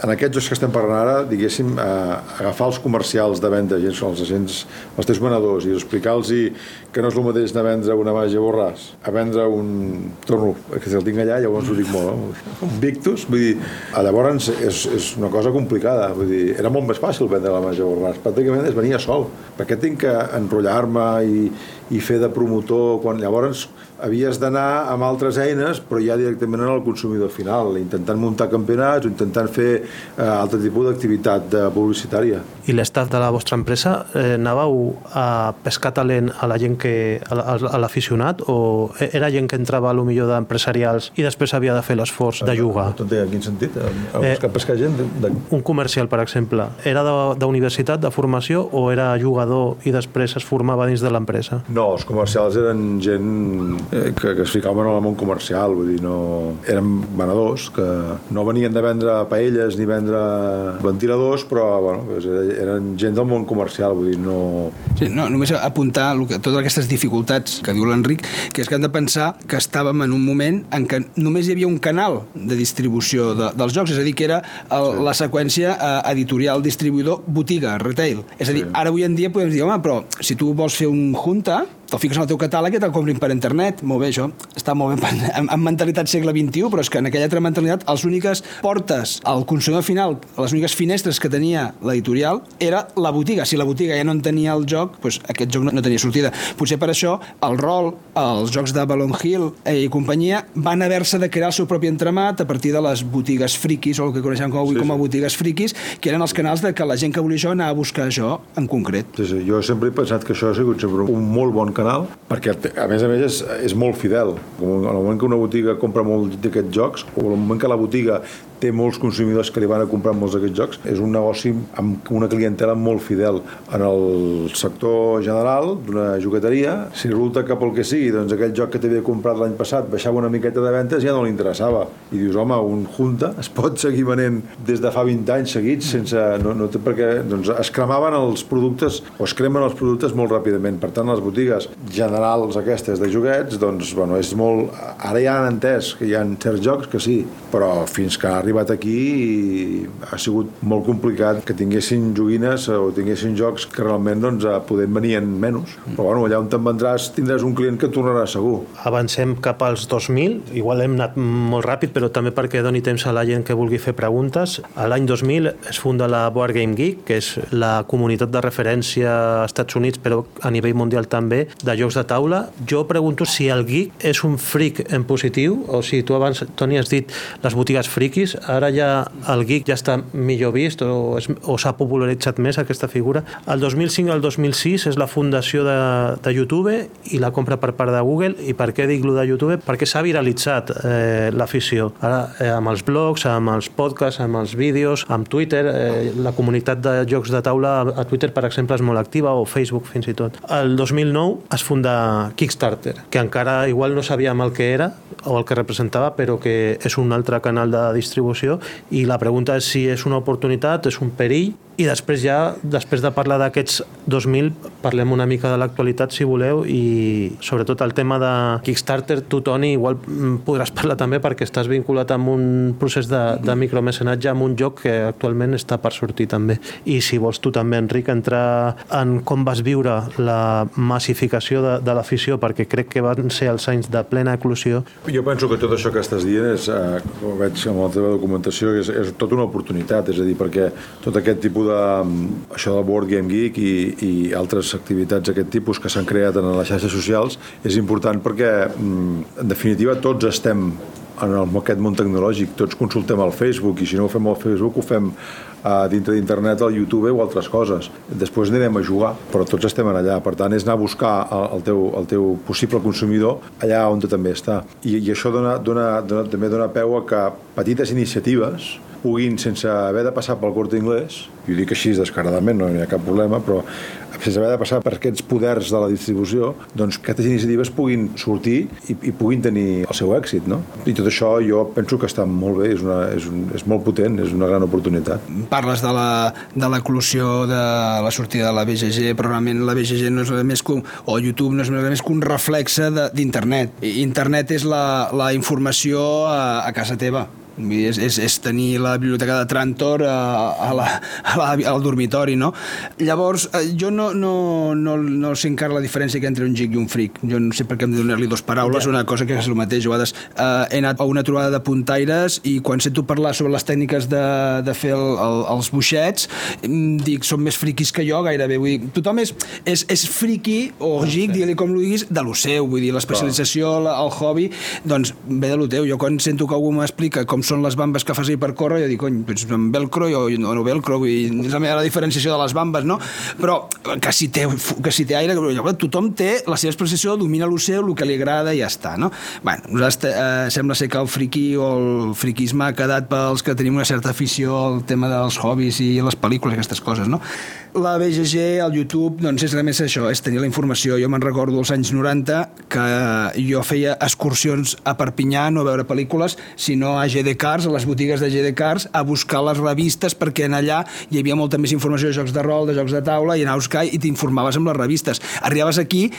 en aquests jocs que estem parlant ara diguéssim, uh, agafar els comercials de venda els agents, els teus venedors i explicar-los que no és el mateix de vendre una màgia borràs a vendre un torno, que si el tinc allà llavors ho dic molt, no? Victus vull dir, llavors és, és una cosa complicada vull dir, era molt més fàcil vendre la Major Borràs, pràcticament es venia sol, perquè tinc que enrotllar-me i, i fer de promotor, quan llavors havies d'anar amb altres eines, però ja directament en el consumidor final, intentant muntar campionats intentant fer eh, altre tipus d'activitat de publicitària. I l'estat de la vostra empresa, eh, anàveu a pescar talent a la gent que a l'aficionat o era gent que entrava a lo millor d'empresarials i després havia de fer l'esforç de jugar? No en quin sentit? A buscar eh, pescar gent? De... Un comercial, per exemple, era d'universitat, de, de formació o era jugador i després es formava dins de l'empresa? No, els comercials eren gent eh, que, que es ficaven en el món comercial, vull dir, no... Eren venedors que no venien de vendre paelles ni vendre ventiladors, però, bueno, doncs eren gent del món comercial, vull dir, no... Sí, no, només apuntar que, totes aquestes dificultats que diu l'Enric, que és que han de pensar que estàvem en un moment en què només hi havia un canal de distribució de, dels jocs, és a dir, que era el, sí. la seqüència eh, editorial, distribuïdor, botiga, retail. És a dir, sí. ara avui en dia podem dir, home, però si tu vols fer un junta, te'l fiques en el teu catàleg i te'l comprin per internet. Molt bé, això està molt bé en, en mentalitat segle XXI, però és que en aquella altra mentalitat les úniques portes al consumidor final, les úniques finestres que tenia l'editorial era la botiga. Si la botiga ja no en tenia el joc, doncs aquest joc no, no tenia sortida. Potser per això el rol, els jocs de Balon Hill i companyia van haver-se de crear el seu propi entremat a partir de les botigues friquis, o el que coneixem com avui sí, com a botigues friquis, que eren els canals de que la gent que volia això anava a buscar això en concret. Sí, sí. Jo sempre he pensat que això ha sigut sempre un molt bon canal, perquè a més a més és, és molt fidel. En el moment que una botiga compra molt d'aquests jocs, o en el moment que la botiga té molts consumidors que li van a comprar molts d'aquests jocs. És un negoci amb una clientela molt fidel en el sector general d'una jugueteria. Si resulta que pel que sigui, doncs aquell joc que t'havia comprat l'any passat baixava una miqueta de ventes ja no li interessava. I dius, home, un Junta es pot seguir venent des de fa 20 anys seguits sense... No, no té perquè doncs, es cremaven els productes o es cremen els productes molt ràpidament. Per tant, les botigues generals aquestes de joguets, doncs, bueno, és molt... Ara ja han entès que hi ha certs jocs que sí, però fins que ha arribat aquí i ha sigut molt complicat que tinguessin joguines o tinguessin jocs que realment doncs, podem venir en menys. Però bueno, allà on te'n vendràs tindràs un client que tornarà segur. Avancem cap als 2000, igual hem anat molt ràpid, però també perquè doni temps a la gent que vulgui fer preguntes. A l'any 2000 es funda la Board Game Geek, que és la comunitat de referència als Estats Units, però a nivell mundial també, de jocs de taula. Jo pregunto si el geek és un freak en positiu, o si tu abans, Toni, has dit les botigues friquis, ara ja el geek ja està millor vist o, o s'ha popularitzat més aquesta figura. El 2005 al 2006 és la fundació de, de YouTube i la compra per part de Google. I per què dic lo de YouTube? Perquè s'ha viralitzat eh, l'afició. Ara, eh, amb els blogs, amb els podcasts, amb els vídeos, amb Twitter, eh, la comunitat de jocs de taula a Twitter, per exemple, és molt activa, o Facebook fins i tot. El 2009 es funda Kickstarter, que encara igual no sabíem el que era o el que representava, però que és un altre canal de distribució i la pregunta és si és una oportunitat, és un perill i després ja, després de parlar d'aquests 2000, parlem una mica de l'actualitat, si voleu, i sobretot el tema de Kickstarter, tu, Toni, igual mm, podràs parlar també perquè estàs vinculat amb un procés de, de micromecenatge amb un joc que actualment està per sortir també. I si vols tu també, Enric, entrar en com vas viure la massificació de, de l'afició, perquè crec que van ser els anys de plena eclosió. Jo penso que tot això que estàs dient és, eh, com veig amb la teva documentació, és, és tota una oportunitat, és a dir, perquè tot aquest tipus de, això del Board Game Geek i, i altres activitats d'aquest tipus que s'han creat en les xarxes socials és important perquè, mm, en definitiva, tots estem en el, aquest món tecnològic, tots consultem al Facebook i si no ho fem al Facebook ho fem a dintre d'internet, al YouTube o altres coses. Després anirem a jugar, però tots estem allà. Per tant, és anar a buscar el, el, teu, el teu possible consumidor allà on també està. I, i això dona, dona, dona, també dona peu a que petites iniciatives puguin, sense haver de passar pel cort inglès, i ho dic així descaradament, no hi ha cap problema, però sense haver de passar per aquests poders de la distribució, doncs aquestes iniciatives puguin sortir i, i puguin tenir el seu èxit, no? I tot això jo penso que està molt bé, és, una, és, un, és molt potent, és una gran oportunitat. Parles de la, de l'eclusió de la sortida de la BGG, però realment la BGG no és més que, o YouTube no és més que un reflexe d'internet. Internet és la, la informació a, a casa teva és, és, és tenir la biblioteca de Trantor a, a la, a la, al dormitori, no? Llavors, eh, jo no, no, no, no sé encara la diferència entre un geek i un freak. Jo no sé per què hem de donar-li dos paraules, ja. una cosa que és el mateix. A vegades eh, he anat a una trobada de puntaires i quan sento parlar sobre les tècniques de, de fer el, el, els buixets, dic, són més friquis que jo, gairebé. Vull dir, tothom és, és, és friqui o geek, digue-li com ho diguis, de lo seu. Vull dir, l'especialització, el hobby, doncs ve de lo teu. Jo quan sento que algú m'explica com són les bambes que fas ahir per córrer, jo dic, cony, doncs amb velcro o, o no velcro, dir, és la meva diferenciació de les bambes, no? Però que si té, que si té aire, que tothom té la seva expressió, domina l'oceà, el que li agrada i ja està, no? Bueno, nosaltres eh, sembla ser que el friqui o el friquisme ha quedat pels que tenim una certa afició al tema dels hobbies i les pel·lícules, aquestes coses, no? La BGG, el YouTube, doncs és més això, és tenir la informació. Jo me'n recordo als anys 90 que jo feia excursions a Perpinyà, no a veure pel·lícules, sinó a GD Cars, a les botigues de GD Cars, a buscar les revistes, perquè en allà hi havia molta més informació de jocs de rol, de jocs de taula, i anaves i t'informaves amb les revistes. Arribaves aquí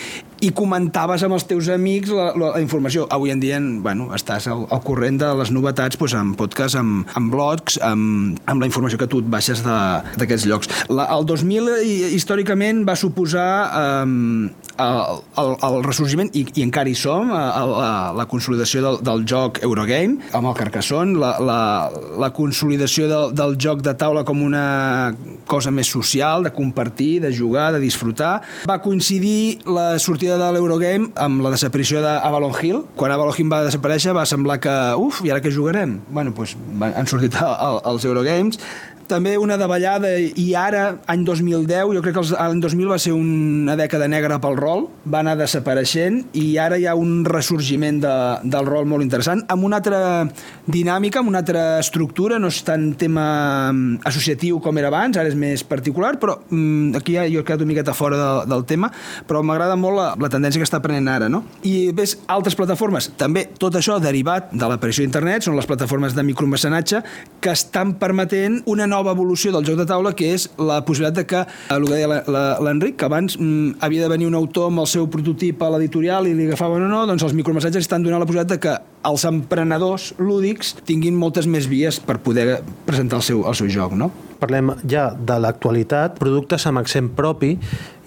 i comentaves amb els teus amics la, la, la informació. Avui en dia, bueno, estàs al, al corrent de les novetats doncs, amb podcast, amb, amb blogs, amb, amb la informació que tu et baixes d'aquests llocs. La, el 2000 històricament va suposar eh, el, el, el ressorgiment, i, i encara hi som, el, la, la consolidació del, del joc Eurogame, amb el Carcassonne, la, la, la consolidació del, del joc de taula com una cosa més social, de compartir, de jugar, de disfrutar. Va coincidir la sortida de l'Eurogame amb la desaparició d'Avalon Hill. Quan Avalon Hill va desaparèixer va semblar que, uf, i ara què jugarem? Bueno, doncs han sortit els Eurogames, també una davallada i ara, any 2010, jo crec que l'any 2000 va ser una dècada negra pel rol, va anar desapareixent i ara hi ha un ressorgiment de, del rol molt interessant, amb una altra dinàmica, amb una altra estructura, no és tan tema mm, associatiu com era abans, ara és més particular, però mm, aquí ja, jo he quedat una miqueta fora de, del tema, però m'agrada molt la, la tendència que està prenent ara, no? I ves altres plataformes, també tot això derivat de l'aparició d'internet, són les plataformes de micromecenatge que estan permetent una nova nova evolució del joc de taula, que és la possibilitat de que, eh, el que deia l'Enric, que abans mm, havia de venir un autor amb el seu prototip a l'editorial i li agafaven o no, doncs els micromassatges estan donant la possibilitat de que els emprenedors lúdics tinguin moltes més vies per poder presentar el seu, el seu joc, no? Parlem ja de l'actualitat, productes amb accent propi,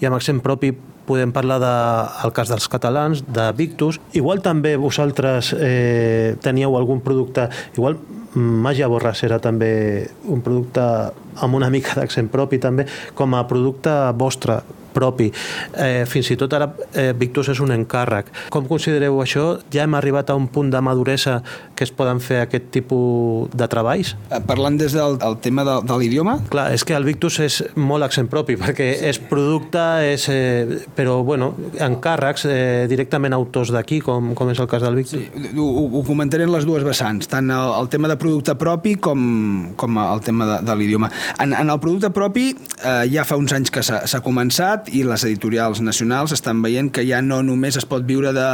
i amb accent propi podem parlar del de, cas dels catalans, de Victus. Igual també vosaltres eh, teníeu algun producte, igual Màgia Borràs era també un producte amb una mica d'accent propi també, com a producte vostre propi. Eh, fins i tot ara eh, Victus és un encàrrec. Com considereu això? Ja hem arribat a un punt de maduresa que es poden fer aquest tipus de treballs? Eh, parlant des del el tema de, de l'idioma? Clar, és que el Victus és molt accent propi, perquè sí. és producte, és, eh, però bueno, encàrrecs eh, directament autors d'aquí, com, com és el cas del Victus. Sí, ho, ho comentaré en les dues vessants, tant el, el tema de producte propi com, com el tema de, de l'idioma. En, en el producte propi eh, ja fa uns anys que s'ha començat, i les editorials nacionals estan veient que ja no només es pot viure de,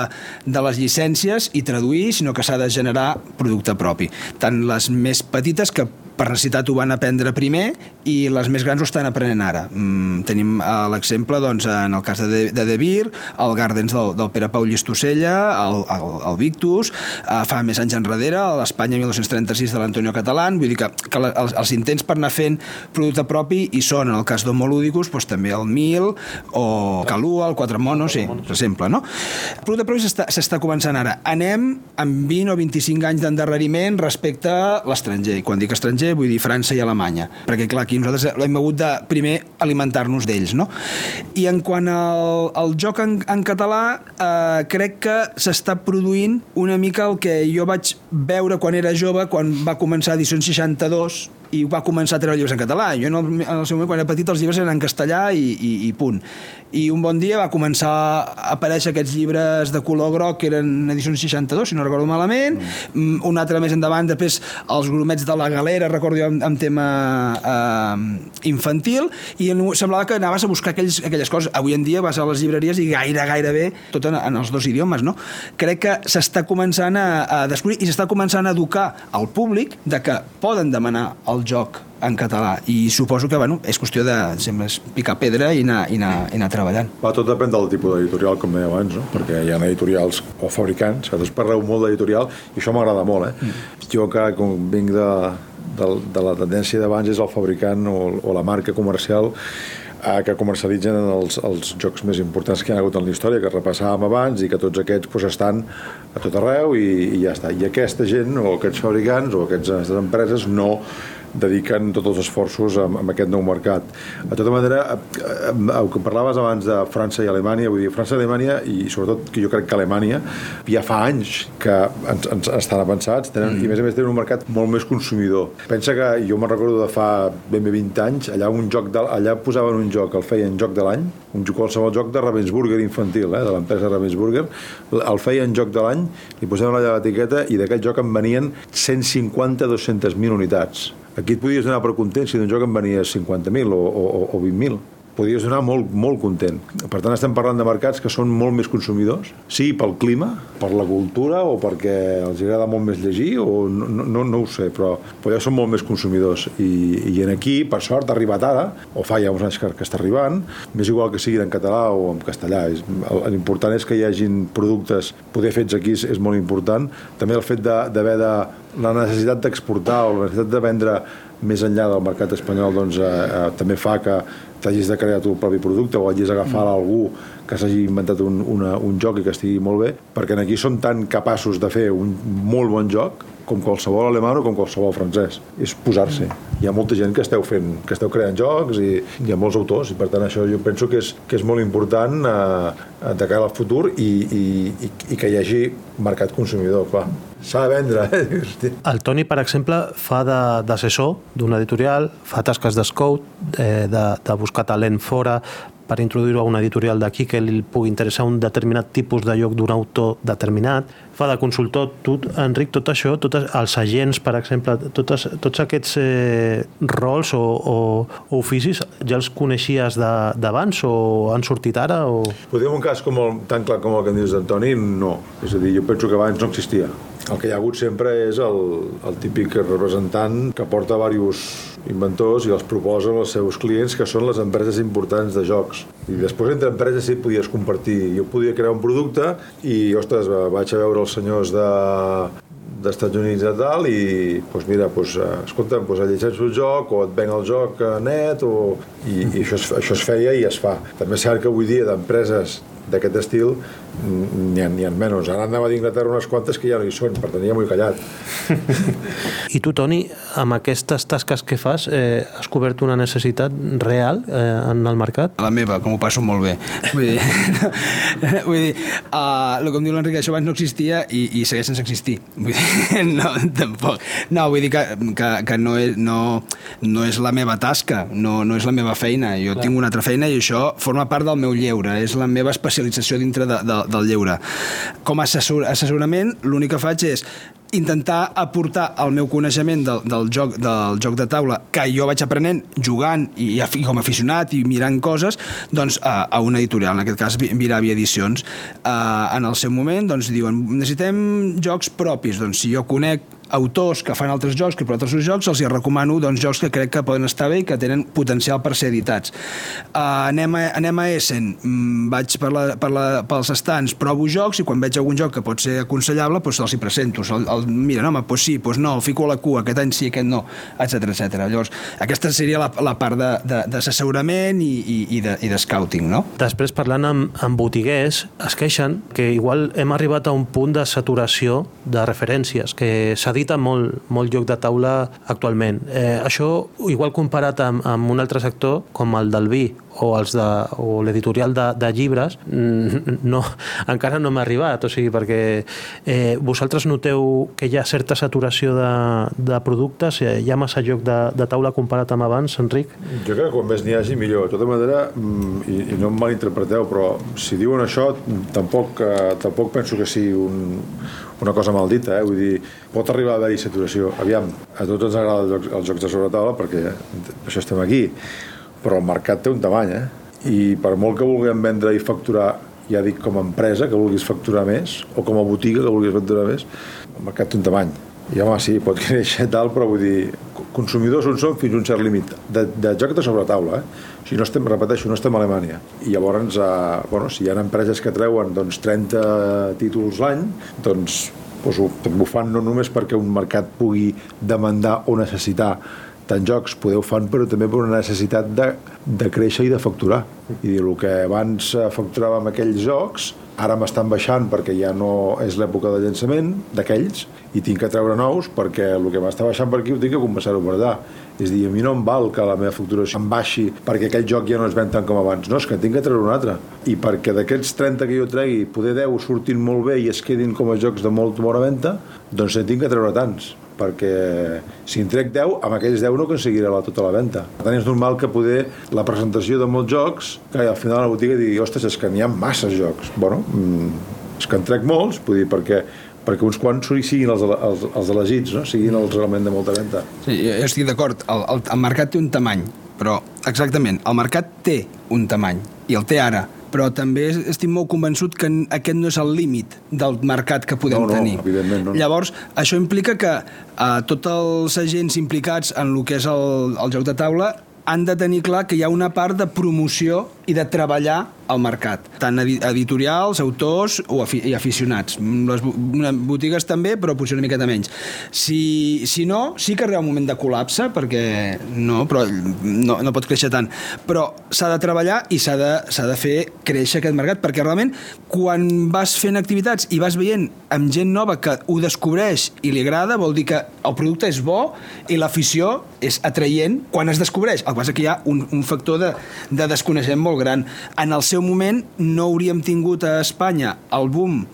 de les llicències i traduir, sinó que s'ha de generar producte propi. Tant les més petites que per necessitat ho van aprendre primer i les més grans ho estan aprenent ara. Mm, tenim uh, l'exemple doncs, en el cas de, de De Vir, el Gardens del, del Pere Pau Llistosella, el, el, el Victus, uh, fa més anys enrere, l'Espanya 1236 de l'Antonio Catalán, vull dir que, que la, els, els intents per anar fent producte propi hi són, en el cas d'Homolúdicus, doncs, també el Mil o Calua, el Quatre Monos, sí, per exemple. No? El producte propi s'està començant ara. Anem amb 20 o 25 anys d'endarreriment respecte a l'estranger. I quan dic estranger vull dir França i Alemanya, perquè clar, aquí nosaltres hem hagut de primer alimentar-nos d'ells, no? I en quant al, al joc en, en català, eh, crec que s'està produint una mica el que jo vaig veure quan era jove, quan va començar Edicions 62, i va començar a treure llibres en català. Jo en el, en el seu moment, quan era petit, els llibres eren en castellà i, i, i punt. I un bon dia va començar a aparèixer aquests llibres de color groc que eren edicions 62, si no recordo malament, mm. un altre més endavant, després els grumets de la galera, recordo jo, amb, amb tema eh, infantil, i semblava que anaves a buscar aquells, aquelles coses. Avui en dia vas a les llibreries i gaire, gairebé, tot en, en els dos idiomes, no? Crec que s'està començant a, a descobrir i s'està començant a educar al públic de que poden demanar el el joc en català i suposo que bueno, és qüestió de sembla, picar pedra i anar, i, anar, i anar treballant. Va, tot depèn del tipus d'editorial, com deia abans, no? perquè hi ha editorials o fabricants, vosaltres parleu molt d'editorial i això m'agrada molt. Eh? Mm. Jo que com vinc de, de, de la tendència d'abans és el fabricant o, o la marca comercial eh, que comercialitzen els, els jocs més importants que hi ha hagut en la història, que repassàvem abans i que tots aquests pues, estan a tot arreu i, i ja està. I aquesta gent o aquests fabricants o aquestes empreses no dediquen tots els esforços a, a aquest nou mercat. De tota manera, el que parlaves abans de França i Alemanya, vull dir, França i Alemanya, i sobretot que jo crec que Alemanya, ja fa anys que ens, ens estan avançats, tenen, mm. i a més a més tenen un mercat molt més consumidor. Pensa que jo me'n recordo de fa ben bé 20 anys, allà un joc de, allà posaven un joc, el feien joc de l'any, un joc, qualsevol joc de Ravensburger infantil, eh, de l'empresa Ravensburger, el feien joc de l'any, li posaven allà l'etiqueta i d'aquest joc en venien 150-200.000 unitats. Aquí et podies donar per content si d'un joc en venia 50.000 o, o, o 20.000 podries donar molt, molt content. Per tant, estem parlant de mercats que són molt més consumidors, sí pel clima, per la cultura o perquè els agrada molt més llegir, o no, no, no ho sé, però, però ja són molt més consumidors. I, i en aquí, per sort, ha arribat ara, o fa ja uns anys que, que està arribant, més igual que siguin en català o en castellà. L'important és que hi hagin productes poder fets aquí és, és molt important. També el fet d'haver de, de la necessitat d'exportar o la necessitat de vendre més enllà del mercat espanyol doncs, eh, eh, també fa que t'hagis de crear tu el propi producte o hagis d'agafar mm. algú que s'hagi inventat un, una, un joc i que estigui molt bé, perquè aquí són tan capaços de fer un molt bon joc com qualsevol alemany o com qualsevol francès. És posar-se. Hi ha molta gent que esteu fent, que esteu creant jocs i hi ha molts autors i per tant això jo penso que és, que és molt important eh, de cara al futur i, i, i, i que hi hagi mercat consumidor, clar. S'ha de vendre, eh? El Toni, per exemple, fa d'assessor d'una editorial, fa tasques d'escout, eh, de, de buscar talent fora, per introduir-ho a una editorial d'aquí que li pugui interessar un determinat tipus de lloc d'un autor determinat, fa de consultor, tu, Enric, tot això, tots els agents, per exemple, totes, tots aquests eh, rols o, o, o oficis, ja els coneixies d'abans o han sortit ara? O... Podríem un cas com el, tan clar com el que em dius d'Antoni, no. És a dir, jo penso que abans no existia. El que hi ha hagut sempre és el, el típic representant que porta diversos inventors i els proposa als seus clients, que són les empreses importants de jocs. I després entre empreses sí podies compartir. Jo podia crear un producte i, ostres, vaig a veure els senyors de, d'Estats Units i tal, i doncs mira, doncs, escolta, doncs llegeix el joc o et ven el joc net, o... i, i això, es, això es feia i es fa. També és cert que avui dia d'empreses d'aquest estil n'hi ha, ha menys. Ara anava d'Inglaterra unes quantes que ja no hi són, per tant ja m'ho he callat. I tu, Toni, amb aquestes tasques que fas, eh, has cobert una necessitat real eh, en el mercat? La meva, com ho passo molt bé. Vull dir, vull dir uh, el que em diu l'Enric, això abans no existia i, i segueix sense existir. Vull dir, no, tampoc. No, vull dir que, que, que no, és, no, no és la meva tasca, no, no és la meva feina. Jo Clar. tinc una altra feina i això forma part del meu lleure, és la meva especialització dintre de, de, del lleure. Com a assessor, assessorament, l'únic que faig és intentar aportar el meu coneixement del, del, joc, del joc de taula que jo vaig aprenent jugant i, i com a aficionat i mirant coses doncs a, a una editorial, en aquest cas Viravi Edicions uh, en el seu moment doncs diuen necessitem jocs propis doncs si jo conec autors que fan altres jocs, que per altres jocs, els hi recomano doncs, jocs que crec que poden estar bé i que tenen potencial per ser editats. Uh, anem, a, anem a Essen, mm, vaig per la, per la, pels estants, provo jocs i quan veig algun joc que pot ser aconsellable, doncs els hi presento. El, el, mira, no, home, doncs sí, doncs no, el fico a la cua, aquest any sí, aquest no, etc etc. Llavors, aquesta seria la, la part d'assessorament i, i, i, de, i de scouting, no? Després, parlant amb, amb botiguers, es queixen que igual hem arribat a un punt de saturació de referències, que s'ha dit edita molt, molt lloc de taula actualment. Eh, això, igual comparat amb, amb un altre sector, com el del vi o, els de, o l'editorial de, de llibres, no, encara no m'ha arribat, o sigui, perquè eh, vosaltres noteu que hi ha certa saturació de, de productes, eh, hi ha massa lloc de, de taula comparat amb abans, Enric? Jo crec que quan més n'hi hagi millor. De tota manera, mm, i, i no em malinterpreteu, però si diuen això, tampoc, eh, tampoc penso que sigui un, una cosa mal dita, eh? vull dir, pot arribar a haver-hi saturació. Aviam, a tots ens agrada els jocs, de sobretaula perquè per això estem aquí, però el mercat té un tamany, eh? I per molt que vulguem vendre i facturar, ja dic com a empresa que vulguis facturar més, o com a botiga que vulguis facturar més, el mercat té un tamany. I home, sí, pot créixer tal, però vull dir, consumidors on som fins a un cert límit. De, de joc de sobretaula, eh? Si no estem, repeteixo, no estem a Alemanya. I llavors, eh, bueno, si hi ha empreses que treuen doncs, 30 títols l'any, doncs, doncs ho, ho fan no només perquè un mercat pugui demandar o necessitar tant jocs podeu fan, però també per una necessitat de, de créixer i de facturar. I dir, el que abans facturava amb aquells jocs, ara m'estan baixant perquè ja no és l'època de llançament d'aquells i tinc que treure nous perquè el que m'està baixant per aquí ho tinc que compensar-ho per. És dir, a mi no em val que la meva facturació em baixi perquè aquell joc ja no es ven tant com abans. No, és que tinc que treure un altre. I perquè d'aquests 30 que jo tregui, poder 10 surtin molt bé i es quedin com a jocs de molt bona venda, doncs en tinc que treure tants perquè si en trec 10, amb aquells 10 no aconseguiré la, tota la venda. Per tant, és normal que poder la presentació de molts jocs, que al final la botiga digui, ostres, és que n'hi ha massa jocs. Bueno, mm, és que en trec molts, vull dir, perquè perquè uns quants siguin els, els, els elegits, no? siguin els realment de molta venda. Sí, jo estic d'acord, el, el, el mercat té un tamany, però exactament, el mercat té un tamany, i el té ara, però també estic molt convençut que aquest no és el límit del mercat que podem no, no, tenir. No. Llavors, això implica que eh, tots els agents implicats en el que és el, el joc de taula han de tenir clar que hi ha una part de promoció i de treballar al mercat, tant editorials, autors o afi i aficionats. Les botigues també, però potser una miqueta menys. Si, si no, sí que arriba un moment de col·lapse, perquè no, però no, no pot créixer tant. Però s'ha de treballar i s'ha de, de fer créixer aquest mercat, perquè realment quan vas fent activitats i vas veient amb gent nova que ho descobreix i li agrada, vol dir que el producte és bo i l'afició és atraient quan es descobreix. El que passa que hi ha un, un factor de, de desconeixement molt gran. En el seu moment no hauríem tingut a Espanya el boom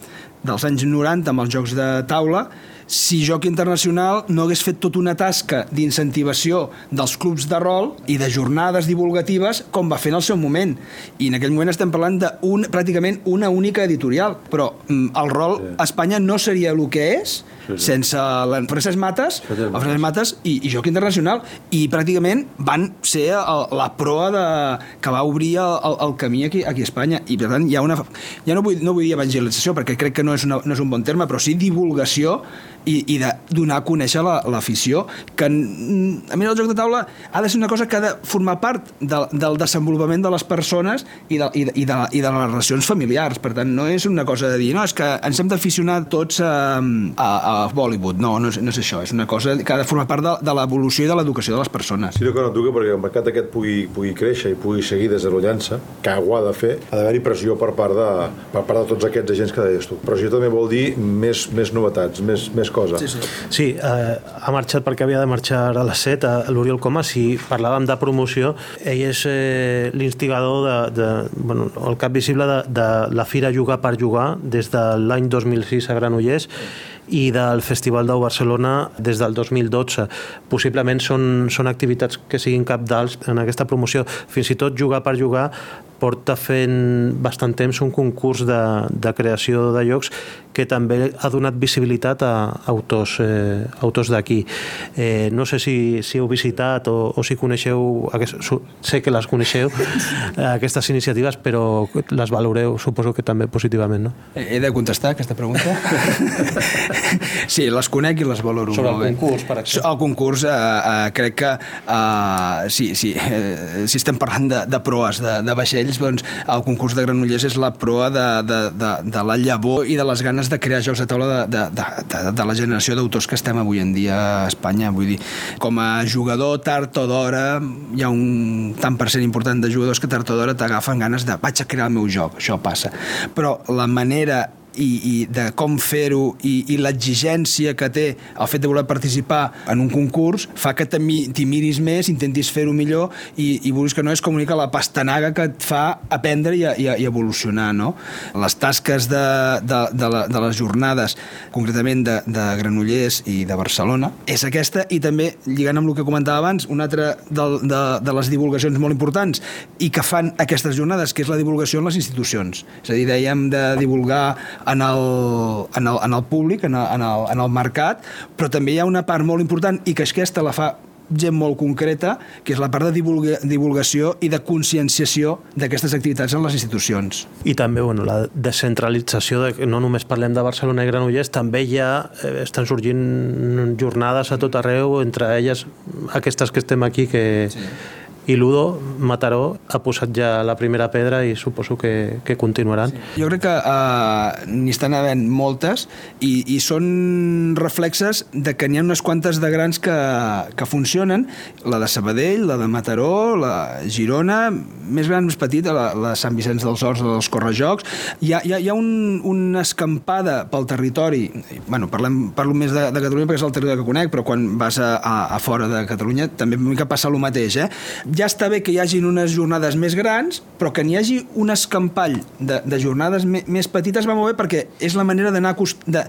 dels anys 90 amb els jocs de taula si Joc Internacional no hagués fet tota una tasca d'incentivació dels clubs de rol i de jornades divulgatives com va fer en el seu moment. I en aquell moment estem parlant de un, pràcticament una única editorial. Però mm, el rol a Espanya no seria el que és sí, sí. sense el Francesc Mates, el Francesc Mates i, i Joc Internacional. I pràcticament van ser el, la proa de, que va obrir el, el camí aquí, aquí a Espanya. I per tant hi ha una... Ja no vull, no vull dir evangelització, perquè crec que no és, una, no és un bon terme, però sí divulgació i, i de donar a conèixer l'afició, la, que a mi el joc de taula ha de ser una cosa que ha de formar part de, del desenvolupament de les persones i de, i, de, i, de, i de les relacions familiars. Per tant, no és una cosa de dir, no, és que ens hem d'aficionar tots a, a, a Bollywood. No, no és, no és això. És una cosa que ha de formar part de, de l'evolució i de l'educació de les persones. Sí, d'acord que perquè el mercat aquest pugui, pugui créixer i pugui seguir desenvolupant-se, que ho ha de fer, ha d'haver-hi pressió per part, de, per part de tots aquests agents que deies tu. Pressió també vol dir més, més novetats, més, més cosa. Sí, sí. sí eh, ha marxat perquè havia de marxar a les 7 a l'Oriol Comas i parlàvem de promoció. Ell és eh, l'instigador de, de, bueno, el cap visible de, de la Fira Jugar per Jugar des de l'any 2006 a Granollers i del Festival d'Au Barcelona des del 2012. Possiblement són, són activitats que siguin cap d'alts en aquesta promoció. Fins i tot jugar per jugar porta fent bastant temps un concurs de, de creació de llocs que també ha donat visibilitat a autors, eh, autors d'aquí. Eh, no sé si, si heu visitat o, o si coneixeu, aquest, sé que les coneixeu, aquestes iniciatives, però les valoreu, suposo que també positivament, no? He de contestar aquesta pregunta? sí, les conec i les valoro Sobre el concurs, per exemple. El concurs, eh, eh, crec que eh, sí, sí, eh, si estem parlant de, de proes, de, de vaixells, doncs el concurs de Granollers és la proa de, de, de, de la llavor i de les ganes de crear jocs de taula de, de, de, de la generació d'autors que estem avui en dia a Espanya. Vull dir, com a jugador, tard o d'hora, hi ha un tant per cent important de jugadors que tard o d'hora t'agafen ganes de vaig a crear el meu joc, això passa. Però la manera i, i de com fer-ho i, i l'exigència que té el fet de voler participar en un concurs fa que t'hi miris més, intentis fer-ho millor i, i vulguis que no és com una la pastanaga que et fa aprendre i, i, i evolucionar, no? Les tasques de, de, de, la, de les jornades, concretament de, de Granollers i de Barcelona, és aquesta i també, lligant amb el que comentava abans, una altra de, de, de les divulgacions molt importants i que fan aquestes jornades, que és la divulgació en les institucions. És a dir, dèiem de divulgar en el, en el, en el públic, en el, en, el, en el mercat, però també hi ha una part molt important i que aquesta la fa gent molt concreta, que és la part de divulga, divulgació i de conscienciació d'aquestes activitats en les institucions. I també bueno, la descentralització, de, no només parlem de Barcelona i Granollers, també ja eh, estan sorgint jornades a tot arreu, entre elles aquestes que estem aquí, que, sí i Ludo, Mataró, ha posat ja la primera pedra i suposo que, que continuaran. Sí. Jo crec que uh, n'hi estan havent moltes i, i són reflexes de que n'hi ha unes quantes de grans que, que funcionen, la de Sabadell, la de Mataró, la Girona, més gran, més petita, la, la de Sant Vicenç dels Horts, la dels Correjocs. Hi ha, hi ha, hi ha un, una escampada pel territori, bueno, parlem, parlo més de, de Catalunya perquè és el territori que conec, però quan vas a, a, a fora de Catalunya també una mica passa el mateix, eh? Ja està bé que hi hagin unes jornades més grans, però que n'hi hagi un escampall de, de jornades més petites va molt bé perquè és la manera d'anar de,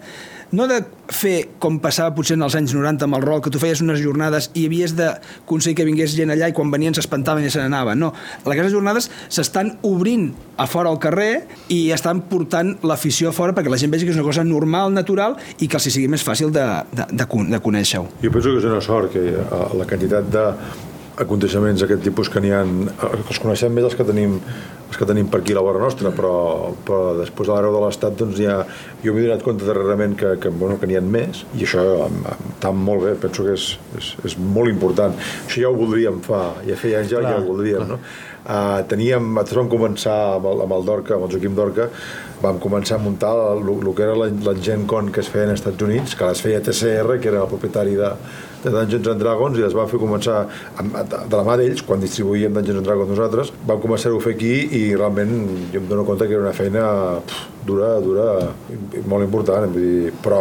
no de fer com passava potser en els anys 90 amb el rol, que tu feies unes jornades i havies d'aconseguir que vingués gent allà i quan venien s'espantaven i se n'anaven. No, aquestes jornades s'estan obrint a fora al carrer i estan portant l'afició a fora perquè la gent vegi que és una cosa normal, natural i que els sigui més fàcil de, de, de, de conèixer-ho. Jo penso que és una sort que eh, la quantitat de aconteixements d'aquest tipus que n'hi ha, eh, els coneixem més els que tenim els que tenim per aquí a la vora nostra, però, però després a l'arreu de l'Estat doncs ja, jo m'he donat compte darrerament que, que, bueno, que n'hi ha més i això està molt bé, penso que és, és, és molt important. Això ja ho voldríem fa, ja feia anys ja, ja ho voldríem, no? Uh, teníem, nosaltres vam començar amb el, amb el Dorca, amb el Joaquim Dorca, vam començar a muntar el, el, el que era l'Engent Con que es feia als Estats Units, que les feia TCR, que era el propietari de, de Dungeons and Dragons i les vam fer començar de la mà d'ells, quan distribuïem Dungeons and Dragons nosaltres, vam començar a fer aquí i realment jo em dono compte que era una feina pff, dura, dura, molt important, vull dir, però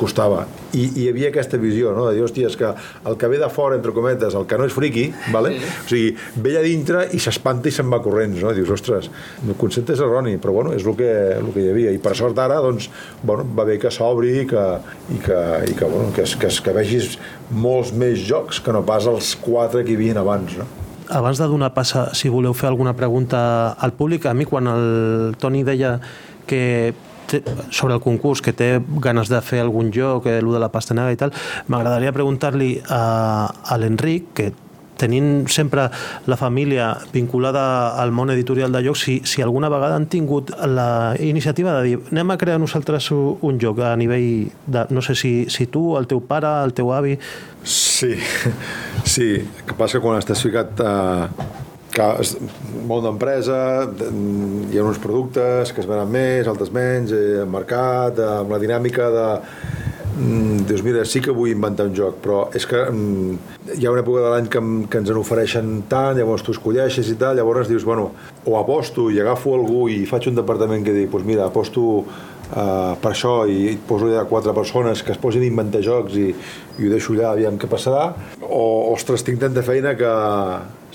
costava. I, I hi havia aquesta visió, no? de dir, hòstia, és que el que ve de fora, entre cometes, el que no és friqui, vale? Sí. o sigui, ve a dintre i s'espanta i se'n va corrents, no? I dius, ostres, el concepte és erroni, però bueno, és el que, el que hi havia. I per sort ara, doncs, bueno, va bé que s'obri i que, i que, i que, bueno, que, que, que vegis molts més jocs que no pas els quatre que hi havia abans, no? abans de donar passa, si voleu fer alguna pregunta al públic, a mi quan el Toni deia que té, sobre el concurs, que té ganes de fer algun joc, eh, el de la pastanaga i tal, m'agradaria preguntar-li a, a l'Enric, que tenint sempre la família vinculada al món editorial de jocs, si, si alguna vegada han tingut la iniciativa de dir anem a crear nosaltres un joc a nivell de, no sé si, si tu, el teu pare, el teu avi... Sí, sí, que passa quan estàs ficat a, que és molt d'empresa, hi ha uns productes que es venen més, altres menys, eh, mercat, amb la dinàmica de... Mm, dius, mira, sí que vull inventar un joc, però és que mm, hi ha una època de l'any que, que ens en ofereixen tant, llavors tu escolleixes i tal, llavors dius, bueno, o aposto i agafo algú i faig un departament que dic, doncs mira, aposto uh, per això i poso allà quatre persones que es posin a inventar jocs i, i ho deixo allà, aviam què passarà, o, ostres, tinc tanta feina que,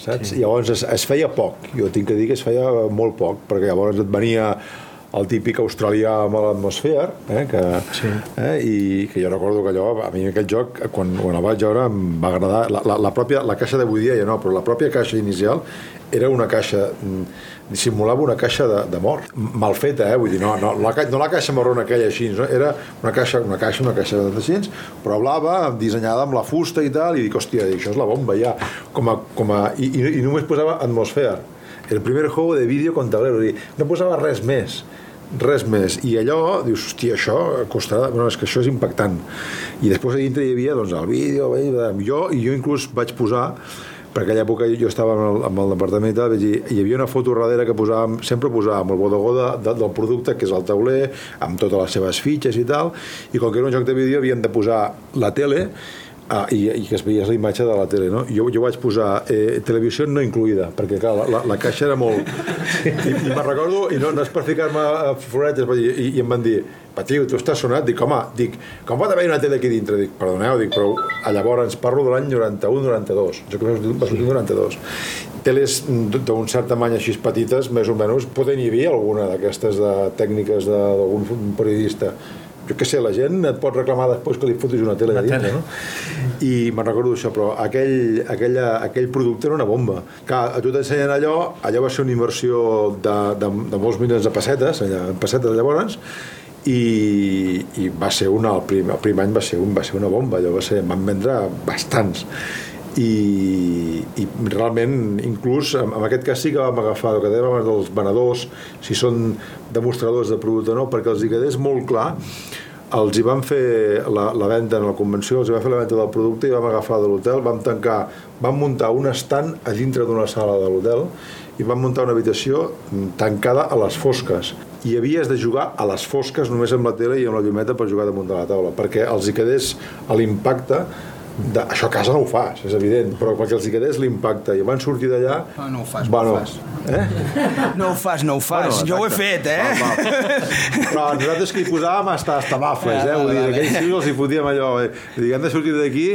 saps? Sí. Llavors es, es feia poc, jo tinc que dir que es feia molt poc, perquè llavors et venia el típic australià amb l'atmosfera, eh, que, sí. eh, i que jo recordo que allò, a mi aquest joc, quan, quan el vaig veure, em va agradar, la, la, la, pròpia, la caixa d'avui dia ja no, però la pròpia caixa inicial era una caixa dissimulava una caixa de, de mort mal feta, eh? vull dir, no, no, la, no la caixa marrona aquella així, no? era una caixa, una caixa, una caixa de així, però blava, dissenyada amb la fusta i tal, i dic, hòstia, això és la bomba ja, com a, com a, i, i, i només posava atmosfera, el primer juego de vídeo con tablero, no posava res més, res més, i allò, dius, hòstia, això costarà, bueno, és que això és impactant, i després a dintre hi havia, doncs, el vídeo, jo, i jo inclús vaig posar per aquella època jo estava amb el, amb el departament i tal, i hi havia una foto darrere que posàvem, sempre posàvem el bodegó de, de, del producte, que és el tauler, amb totes les seves fitxes i tal, i com que era un joc de vídeo havien de posar la tele, Ah, i, i que es veiés la imatge de la tele, no? Jo, jo vaig posar eh, televisió no incluïda, perquè clar, la, la, la caixa era molt... I, i me'n recordo, i no, no és per ficar-me a floretes, i, i em van dir, Patiu, tu estàs sonat? Dic, home, dic, com pot haver una tele aquí dintre? Dic, perdoneu, dic, però llavors ens parlo de l'any 91-92, jo crec que va sortir 92. Teles d'un cert tamany així petites, més o menys, poden hi havia alguna d'aquestes de tècniques d'algun periodista jo què sé, la gent et pot reclamar després que li fotis una tele de dintre, no? I me'n recordo això, però aquell, aquella, aquell producte era una bomba. Que a tu t'ensenyen allò, allò va ser una inversió de, de, de molts milions de pessetes, allà, pessetes llavors, i, i va ser una, el primer, el primer any va ser, un, va ser una bomba, allò va ser, van vendre bastants i, i realment inclús en, en aquest cas sí que vam agafar el que dèiem dels venedors si són demostradors de producte o no perquè els hi quedés molt clar els hi van fer la, la venda en la convenció, els hi van fer la venda del producte i vam agafar de l'hotel, vam tancar, vam muntar un estant a dintre d'una sala de l'hotel i vam muntar una habitació tancada a les fosques. I havies de jugar a les fosques només amb la tele i amb la llumeta per jugar damunt de la taula perquè els hi quedés l'impacte de, això a casa no ho fas, és evident, però perquè els hi quedés l'impacte i van sortir d'allà... No, no ho fas, bueno, no ho fas. Eh? No ho fas, no ho fas. Bueno, jo ho he fet, eh? Va, va. Però nosaltres que hi posàvem hasta, hasta bafles, eh? Vull dir, aquells tios els hi fotíem allò. Eh? Vull dir, han de sortir d'aquí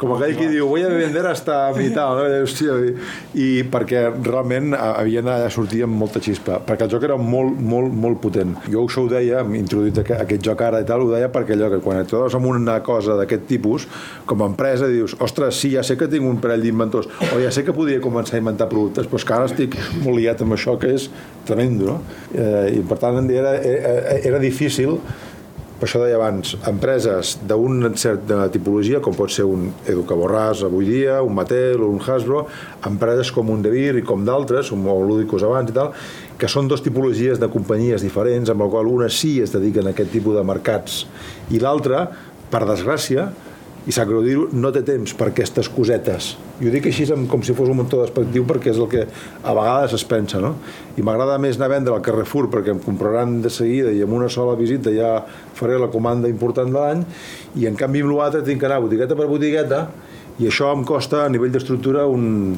com aquell que diu voy a vender hasta mitad, no? I, hòstia, i, I perquè realment havien de sortir amb molta xispa, perquè el joc era molt, molt, molt potent. Jo això ho deia, hem introduït aquest, aquest joc ara i tal, ho deia perquè allò que quan et trobes amb una cosa d'aquest tipus, com a empresa dius, ostres, sí, ja sé que tinc un parell d'inventors, o ja sé que podria començar a inventar productes, però és que ara estic molt liat amb això, que és tremendo, no? Eh, I per tant era, era, era difícil per això deia abans, empreses d'un cert de tipologia, com pot ser un Educa Borràs avui dia, un Mattel o un Hasbro, empreses com un Devir i com d'altres, un Ludicus abans i tal, que són dos tipologies de companyies diferents, amb la qual una sí es dediquen a aquest tipus de mercats i l'altra, per desgràcia, i sap greu dir-ho, no té temps per aquestes cosetes. I ho dic així com si fos un muntó despectiu perquè és el que a vegades es pensa, no? I m'agrada més anar a vendre al Carrefour perquè em compraran de seguida i amb una sola visita ja faré la comanda important de l'any i en canvi amb l'altre tinc que anar botigueta per botigueta i això em costa a nivell d'estructura un...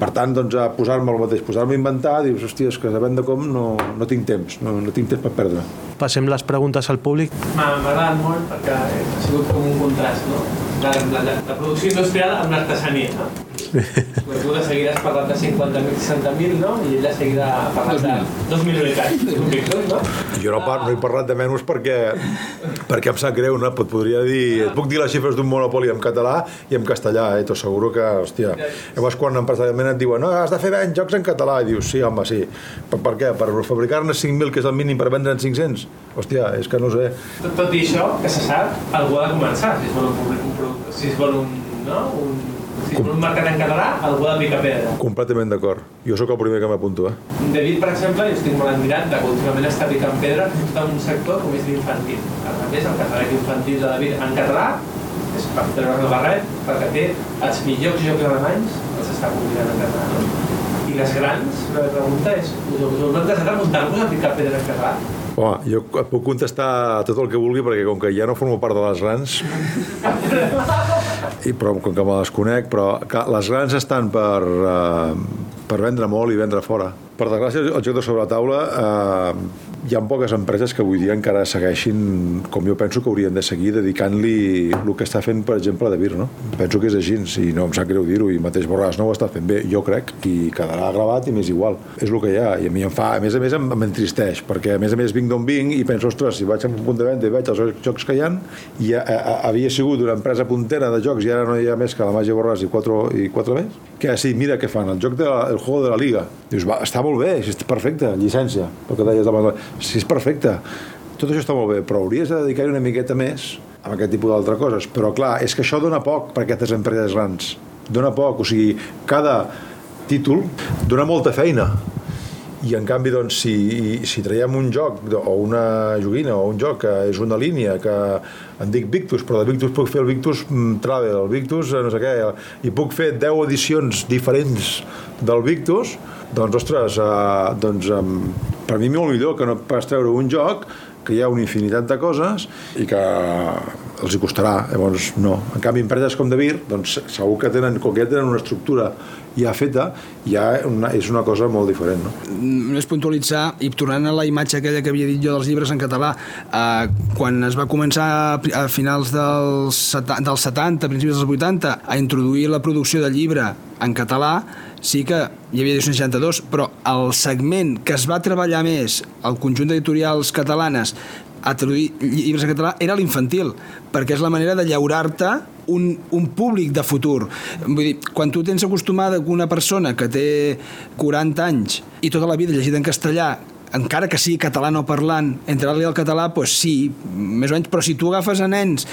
Per tant, doncs, a posar-me el mateix, posar-me a inventar, dius, hòstia, és que sabent de com no, no tinc temps, no, no tinc temps per perdre. Passem les preguntes al públic. M'ha m'ha agradat molt perquè ha sigut com un contrast, no? La, la, la, la producció industrial amb l'artesania, no? Pues tu de seguida has parlat de 50.000, 60.000, no? I ell de seguida ha parlat de 2 milions i tant. És un Bitcoin, no? Jo no, par, no he parlat de menys perquè, perquè em sap greu, no? Et podria dir... Et puc dir les xifres d'un monopoli en català i en castellà, eh? T'ho asseguro que, hòstia... Llavors, quan empresarialment et diuen no, has de fer ben jocs en català, i dius, sí, home, sí. Per, per què? Per fabricar-ne 5.000, que és el mínim, per vendre'n 500? Hòstia, és que no sé. Tot, tot i això, que se sap, algú ha de començar, si es vol un, públic, un producte, si es vol un, no? un, si un mercat en català, algú ha de picar pedra. Completament d'acord. Jo sóc el primer que m'apunto, eh? David, per exemple, jo estic molt admirat de que últimament està picant pedra tot un sector com és l'infantil. A més, el català infantil de David en català és per treure el barret, perquè té els millors jocs alemanys, els està publicant en català. No? I les grans, la pregunta és, heu plantejat apuntar-vos a picar pedra en català? Home, jo et puc contestar tot el que vulgui perquè com que ja no formo part de les grans i però com que me les conec però que les grans estan per, eh, per vendre molt i vendre fora. Per desgràcia el joc de sobre la taula eh, hi ha poques empreses que avui dia encara segueixin com jo penso que haurien de seguir dedicant-li el que està fent per exemple de Vir no? penso que és així i no em sap greu dir-ho i mateix Borràs no ho està fent bé jo crec i quedarà gravat i m'és igual. És el que hi ha i a mi em fa a més a més em, m'entristeix perquè a més a més vinc d'on vinc i penso ostres si vaig a un punt de venda i veig els jocs que hi ha i a, a, havia sigut una empresa puntera de jocs i ara no hi ha més que la Màgia Borràs i quatre, i quatre més? Que sí, mira què fan, el joc de la, el juego de la Liga. Dius, va, està molt bé, és perfecte llicència, el que deies abans si és perfecte, tot això està molt bé però hauries de dedicar-hi una miqueta més a aquest tipus d'altres coses, però clar, és que això dona poc per a aquestes empreses grans. Dona poc, o sigui, cada títol dona molta feina. I en canvi doncs, si, si traiem un joc o una joguina o un joc que és una línia que em dic Victus, però de Victus puc fer el Victus Travel, el Victus no sé què i puc fer 10 edicions diferents del Victus doncs ostres, eh, doncs, eh, per mi molt millor que no pas treure un joc que hi ha una infinitat de coses i que els hi costarà, llavors no. En canvi, empreses com De Vir, doncs segur que tenen, com que ja tenen una estructura ja feta, ja una, és una cosa molt diferent. No? Només puntualitzar, i tornant a la imatge aquella que havia dit jo dels llibres en català, eh, quan es va començar a finals dels, dels 70, principis dels 80, a introduir la producció de llibre en català, sí que hi havia edicions 62, però el segment que es va treballar més al conjunt d'editorials catalanes a traduir llibres en català era l'infantil, perquè és la manera de llaurar-te un, un públic de futur. Vull dir, quan tu tens acostumada una persona que té 40 anys i tota la vida llegida en castellà encara que sigui català no parlant, entrar-li al català, doncs sí, més o menys, però si tu agafes a nens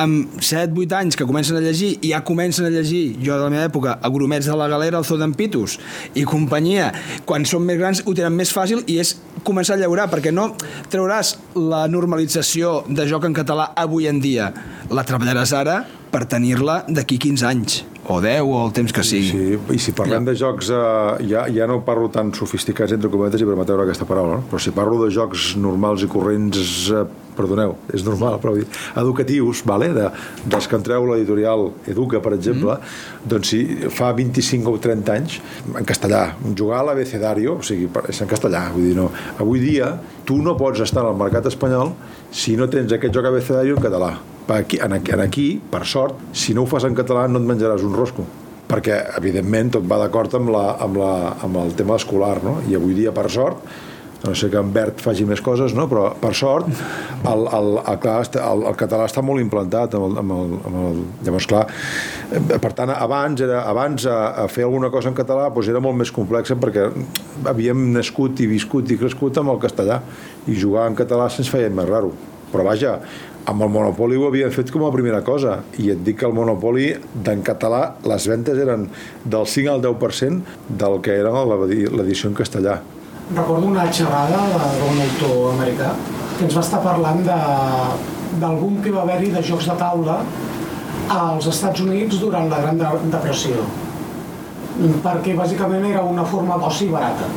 amb 7-8 anys que comencen a llegir i ja comencen a llegir, jo de la meva època, a grumets de la galera, el Zodampitus i companyia, quan són més grans ho tenen més fàcil i és començar a llaurar, perquè no trauràs la normalització de joc en català avui en dia. La treballaràs ara per tenir-la d'aquí 15 anys o 10 o el temps que sigui. Sí, i si parlem de jocs, eh, ja, ja no parlo tan sofisticats entre cometes i permeteu aquesta paraula, no? però si parlo de jocs normals i corrents, eh, perdoneu, és normal, però dir, educatius, vale? de, dels que entreu l'editorial Educa, per exemple, mm. doncs si fa 25 o 30 anys, en castellà, jugar a l'abecedario, o sigui, és en castellà, vull dir, no. Avui dia, tu no pots estar al mercat espanyol si no tens aquest joc abecedario en català Aquí, aquí, aquí, per sort, si no ho fas en català no et menjaràs un rosco perquè, evidentment, tot va d'acord amb, la, amb, la, amb el tema escolar, no? I avui dia, per sort, no sé que en Bert faci més coses, no? però per sort el, el, el, el, el català està molt implantat amb el, amb el, amb el, llavors clar eh, per tant abans, era, abans a, a fer alguna cosa en català doncs era molt més complex perquè havíem nascut i viscut i crescut amb el castellà i jugar en català se'ns feia més raro però vaja, amb el Monopoli ho havien fet com a primera cosa. I et dic que el Monopoli d'en català les ventes eren del 5 al 10% del que era l'edició en castellà. Recordo una xerrada d'un autor americà que ens va estar parlant boom que va haver-hi de jocs de taula als Estats Units durant la Gran Depressió. Perquè bàsicament era una forma d'oci barata.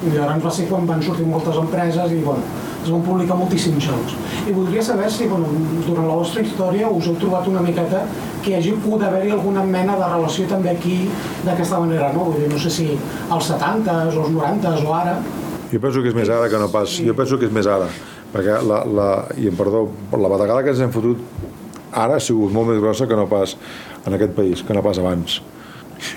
I llavors va ser quan van sortir moltes empreses i bueno, es van publicar moltíssims jocs. I voldria saber si bueno, durant la vostra història us heu trobat una miqueta que hi hagi pogut haver-hi alguna mena de relació també aquí d'aquesta manera, no? Vull dir, no sé si als 70s o als 90s o ara... Jo penso que és més ara que no pas... Sí. Jo penso que és més ara, perquè la, la, i em perdó, la batagada que ens hem fotut ara ha sigut molt més grossa que no pas en aquest país, que no pas abans.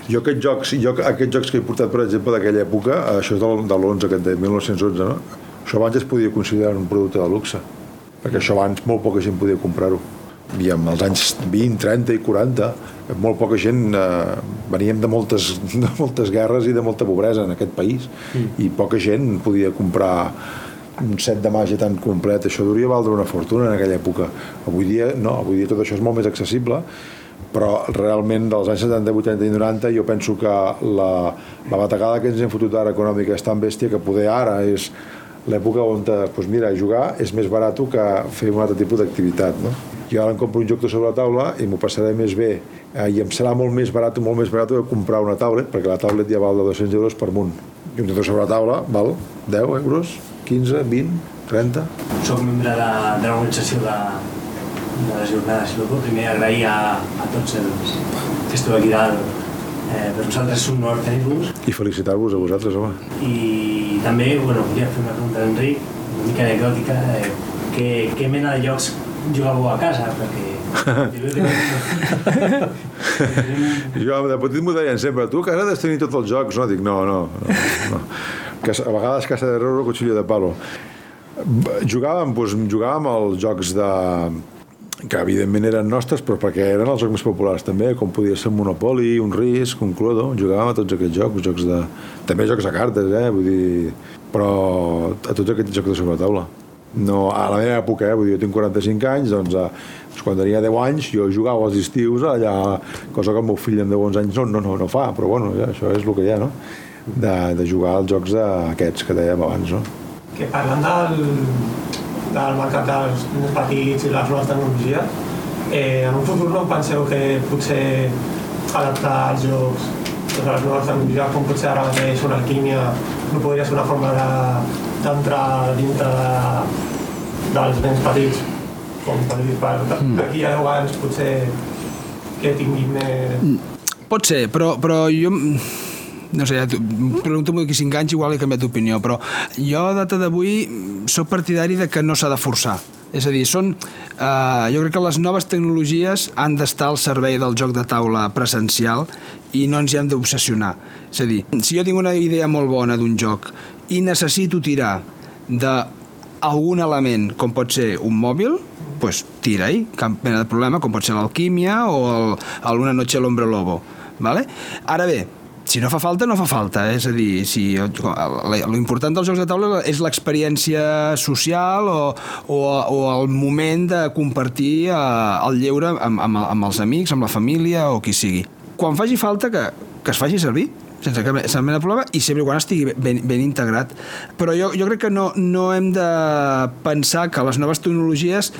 Jo aquests jocs, jo aquests jocs que he portat, per exemple, d'aquella època, això és del, de l'11, aquest de 1911, no? Això abans es podia considerar un producte de luxe, perquè això abans molt poca gent podia comprar-ho. I en els anys 20, 30 i 40, molt poca gent, eh, veníem de moltes, de moltes guerres i de molta pobresa en aquest país, mm. i poca gent podia comprar un set de màgia tan complet, això hauria valdre una fortuna en aquella època. Avui dia no, avui dia tot això és molt més accessible, però realment dels anys 70, 80 i 90 jo penso que la, la batagada que ens hem fotut ara econòmica és tan bèstia que poder ara és l'època on doncs mira, jugar és més barat que fer un altre tipus d'activitat no? jo ara em compro un joc de sobre la taula i m'ho passaré més bé eh, i em serà molt més barat molt més barat que comprar una tablet perquè la tablet ja val de 200 euros per munt i un joc de sobre la taula val 10 euros, 15, 20, 30 Soc membre de, de l'organització de, de les jornades. Primer agrair a, a tots els que esteu aquí dalt Eh, per nosaltres és un honor tenir-vos. I felicitar-vos a vosaltres, home. I també, bueno, volia fer una pregunta a l'Enric, una mica anecdòtica, eh, què, què mena de jocs jugàveu a casa? Perquè jo de petit m'ho deien sempre, tu que ara has de tenir tots els jocs, no? Dic, no, no, no, no. Que a vegades casa de roro, cuchillo de palo. Jugàvem, doncs, jugàvem als jocs de, que evidentment eren nostres, però perquè eren els jocs més populars també, com podia ser Monopoly, un Risk, un Cluedo, jugàvem a tots aquests jocs, jocs de... també jocs de cartes, eh? vull dir... però a tots aquests jocs de sobre la taula. No, a la meva època, eh? vull dir, jo tinc 45 anys, doncs, eh, doncs quan tenia 10 anys jo jugava als estius allà, cosa que el meu fill amb 10 anys no, no, no, no fa, però bueno, ja, això és el que hi ha, no? De, de jugar als jocs aquests que dèiem abans, no? Que parlant del, del mercat dels nens petits i les noves tecnologies, eh, en un futur no penseu que potser adaptar els jocs a les noves tecnologies, com potser ara mateix una alquímia, no podria ser una forma d'entrar de, dintre de, dels nens petits, com per dir, per, mm. d'aquí a 10 anys potser que tinguin més... Pot ser, però, però jo no sé, pregunto-m'ho d'aquí 5 anys, igual he canviat d'opinió, però jo a data d'avui sóc partidari de que no s'ha de forçar. És a dir, són, eh, jo crec que les noves tecnologies han d'estar al servei del joc de taula presencial i no ens hi hem d'obsessionar. És a dir, si jo tinc una idea molt bona d'un joc i necessito tirar d'algun element, com pot ser un mòbil, pues tira-hi, cap mena de problema, com pot ser l'alquímia o el, el Una noche al hombre lobo. Vale? Ara bé, si no fa falta, no fa falta. És a dir, si, l'important dels jocs de taula és l'experiència social o, o, o el moment de compartir eh, el lleure amb, amb, amb els amics, amb la família o qui sigui. Quan faci falta, que, que es faci servir. sense cap mena de problema, i sempre quan estigui ben, ben integrat. Però jo, jo crec que no, no hem de pensar que les noves tecnologies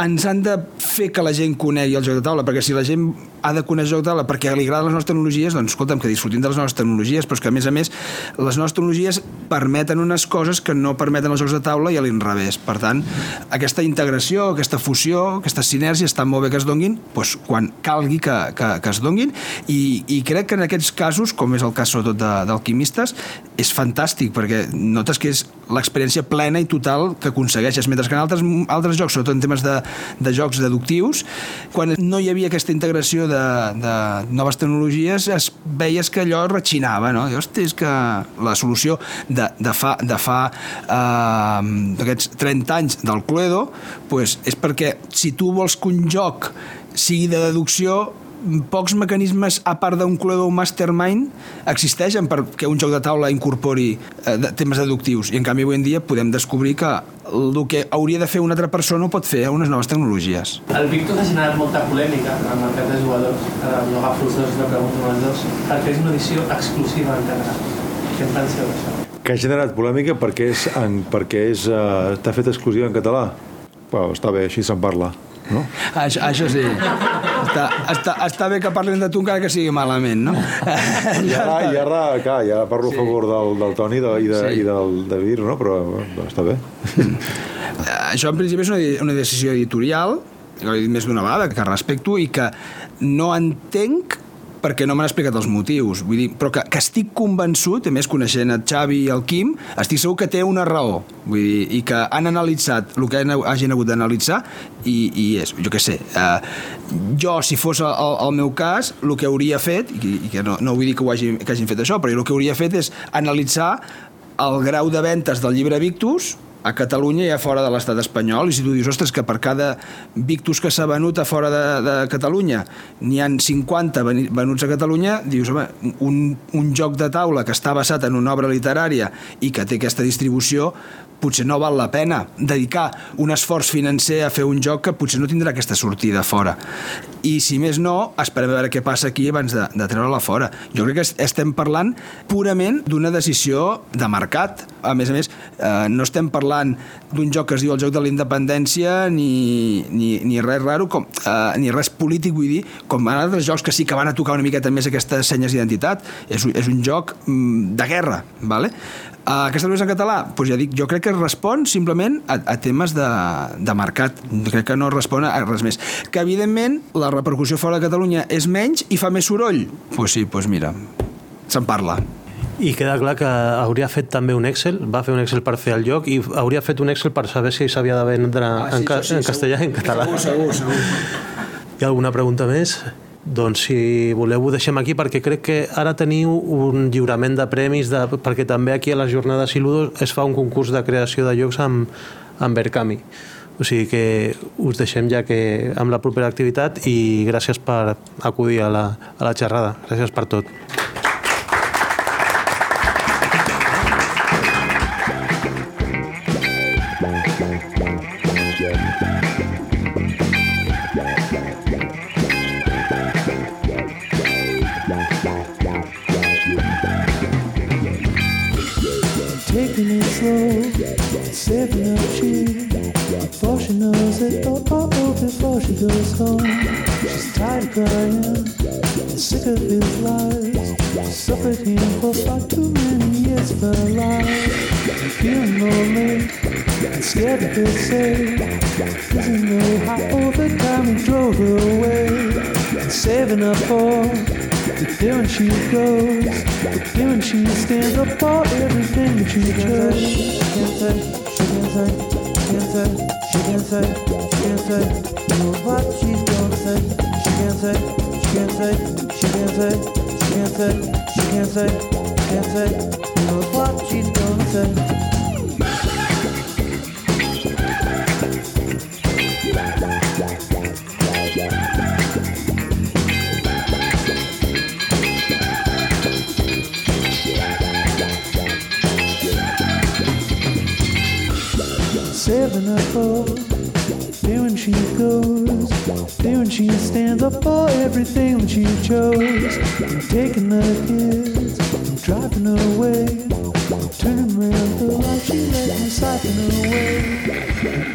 ens han de fer que la gent conegui el joc de taula, perquè si la gent ha de conèixer joc de taula perquè li agraden les noves tecnologies, doncs escolta'm, que disfrutin de les noves tecnologies, però és que a més a més les noves tecnologies permeten unes coses que no permeten els jocs de taula i a l'inrevés. Per tant, aquesta integració, aquesta fusió, aquesta sinergia estan molt bé que es donguin doncs, quan calgui que, que, que es donguin i, i crec que en aquests casos, com és el cas sobretot d'alquimistes, és fantàstic perquè notes que és l'experiència plena i total que aconsegueixes, mentre que en altres, altres jocs, sobretot en temes de, de jocs deductius, quan no hi havia aquesta integració de, de noves tecnologies, es veies que allò rechinava, no? I, hosti, és que la solució de, de fa, de fa eh, aquests 30 anys del Cluedo pues, és perquè si tu vols que un joc sigui de deducció pocs mecanismes a part d'un Cluedo Mastermind existeixen perquè un joc de taula incorpori eh, de, temes deductius i en canvi avui en dia podem descobrir que el que hauria de fer una altra persona ho pot fer a unes noves tecnologies. El Victor ha generat molta polèmica en el mercat de jugadors, ara no agafo els dos, no pregunto els dos, perquè és una edició exclusiva en català. Què en penseu d'això? Que ha generat polèmica perquè és, en, perquè és, uh, està fet exclusiva en català. Well, està bé, així se'n parla. No? Això, això sí. Està, està, està bé que parlin de tu encara que sigui malament, no? I ara, i ara, clar, ja parlo sí. a favor del, del Toni de, i, de, sí. i del David, no? però bueno, està bé. Això en principi és una, una decisió editorial, ho he dit més d'una vegada, que respecto i que no entenc perquè no m'han explicat els motius. Vull dir, però que, que estic convençut, a més coneixent el Xavi i el Quim, estic segur que té una raó. Vull dir, i que han analitzat el que hagin hagut d'analitzar i, i és, jo què sé, eh, jo, si fos el, el meu cas, el que hauria fet, i, i que no, no vull dir que, ho hagi, que hagin fet això, però el que hauria fet és analitzar el grau de ventes del llibre Victus a Catalunya i a fora de l'estat espanyol i si tu dius, ostres, que per cada Victus que s'ha venut a fora de, de Catalunya n'hi han 50 venuts a Catalunya, dius, home, un, un joc de taula que està basat en una obra literària i que té aquesta distribució potser no val la pena dedicar un esforç financer a fer un joc que potser no tindrà aquesta sortida fora. I si més no, esperem a veure què passa aquí abans de, de treure-la fora. Jo crec que estem parlant purament d'una decisió de mercat. A més a més, eh, no estem parlant d'un joc que es diu el joc de la independència ni, ni, ni res raro, com, eh, ni res polític, vull dir, com en altres jocs que sí que van a tocar una miqueta més aquestes senyes d'identitat. És, és un joc mm, de guerra, ¿vale? Uh, aquesta novel·la en català, doncs ja dic, jo crec que respon simplement a, a temes de, de mercat. Crec que no respon a res més. Que, evidentment, la repercussió fora de Catalunya és menys i fa més soroll? Pues sí, pues mira, se'n parla. I queda clar que hauria fet també un Excel, va fer un Excel per fer el joc i hauria fet un Excel per saber si s'havia de vendre ah, sí, en, ca sí, en castellà i en català. Segur, segur, segur. Hi ha alguna pregunta més? Doncs si voleu ho deixem aquí perquè crec que ara teniu un lliurament de premis de, perquè també aquí a les jornades Iludo es fa un concurs de creació de llocs amb, amb Berkami. O sigui que us deixem ja que amb la propera activitat i gràcies per acudir a la, a la xerrada. Gràcies per tot. stand up for everything that you just Seven up she goes. There when she stands up for everything that she chose. I'm taking the kids, I'm driving away. Turning around the light, she let me siphon away.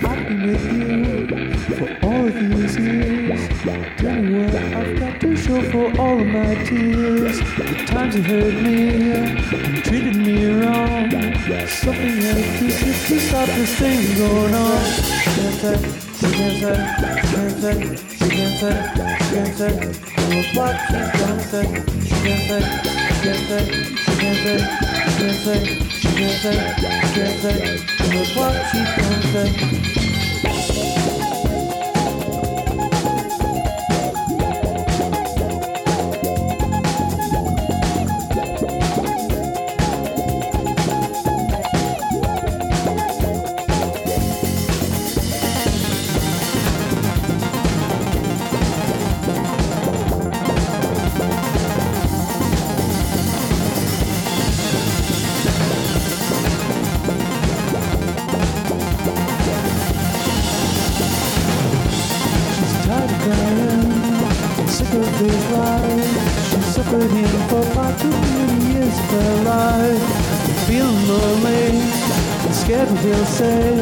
I've been with you for all of these years. Tell me what I've got to show for all of my tears. The times you hurt me and treated me wrong. Something has to shift to stop this thing going on. She Can't say, she can't say, she can't say, she can't say, she can't say. What. She can't say, she can't say, she can't say, she can't say, she can't say, together, together, it was what you don't he'll say.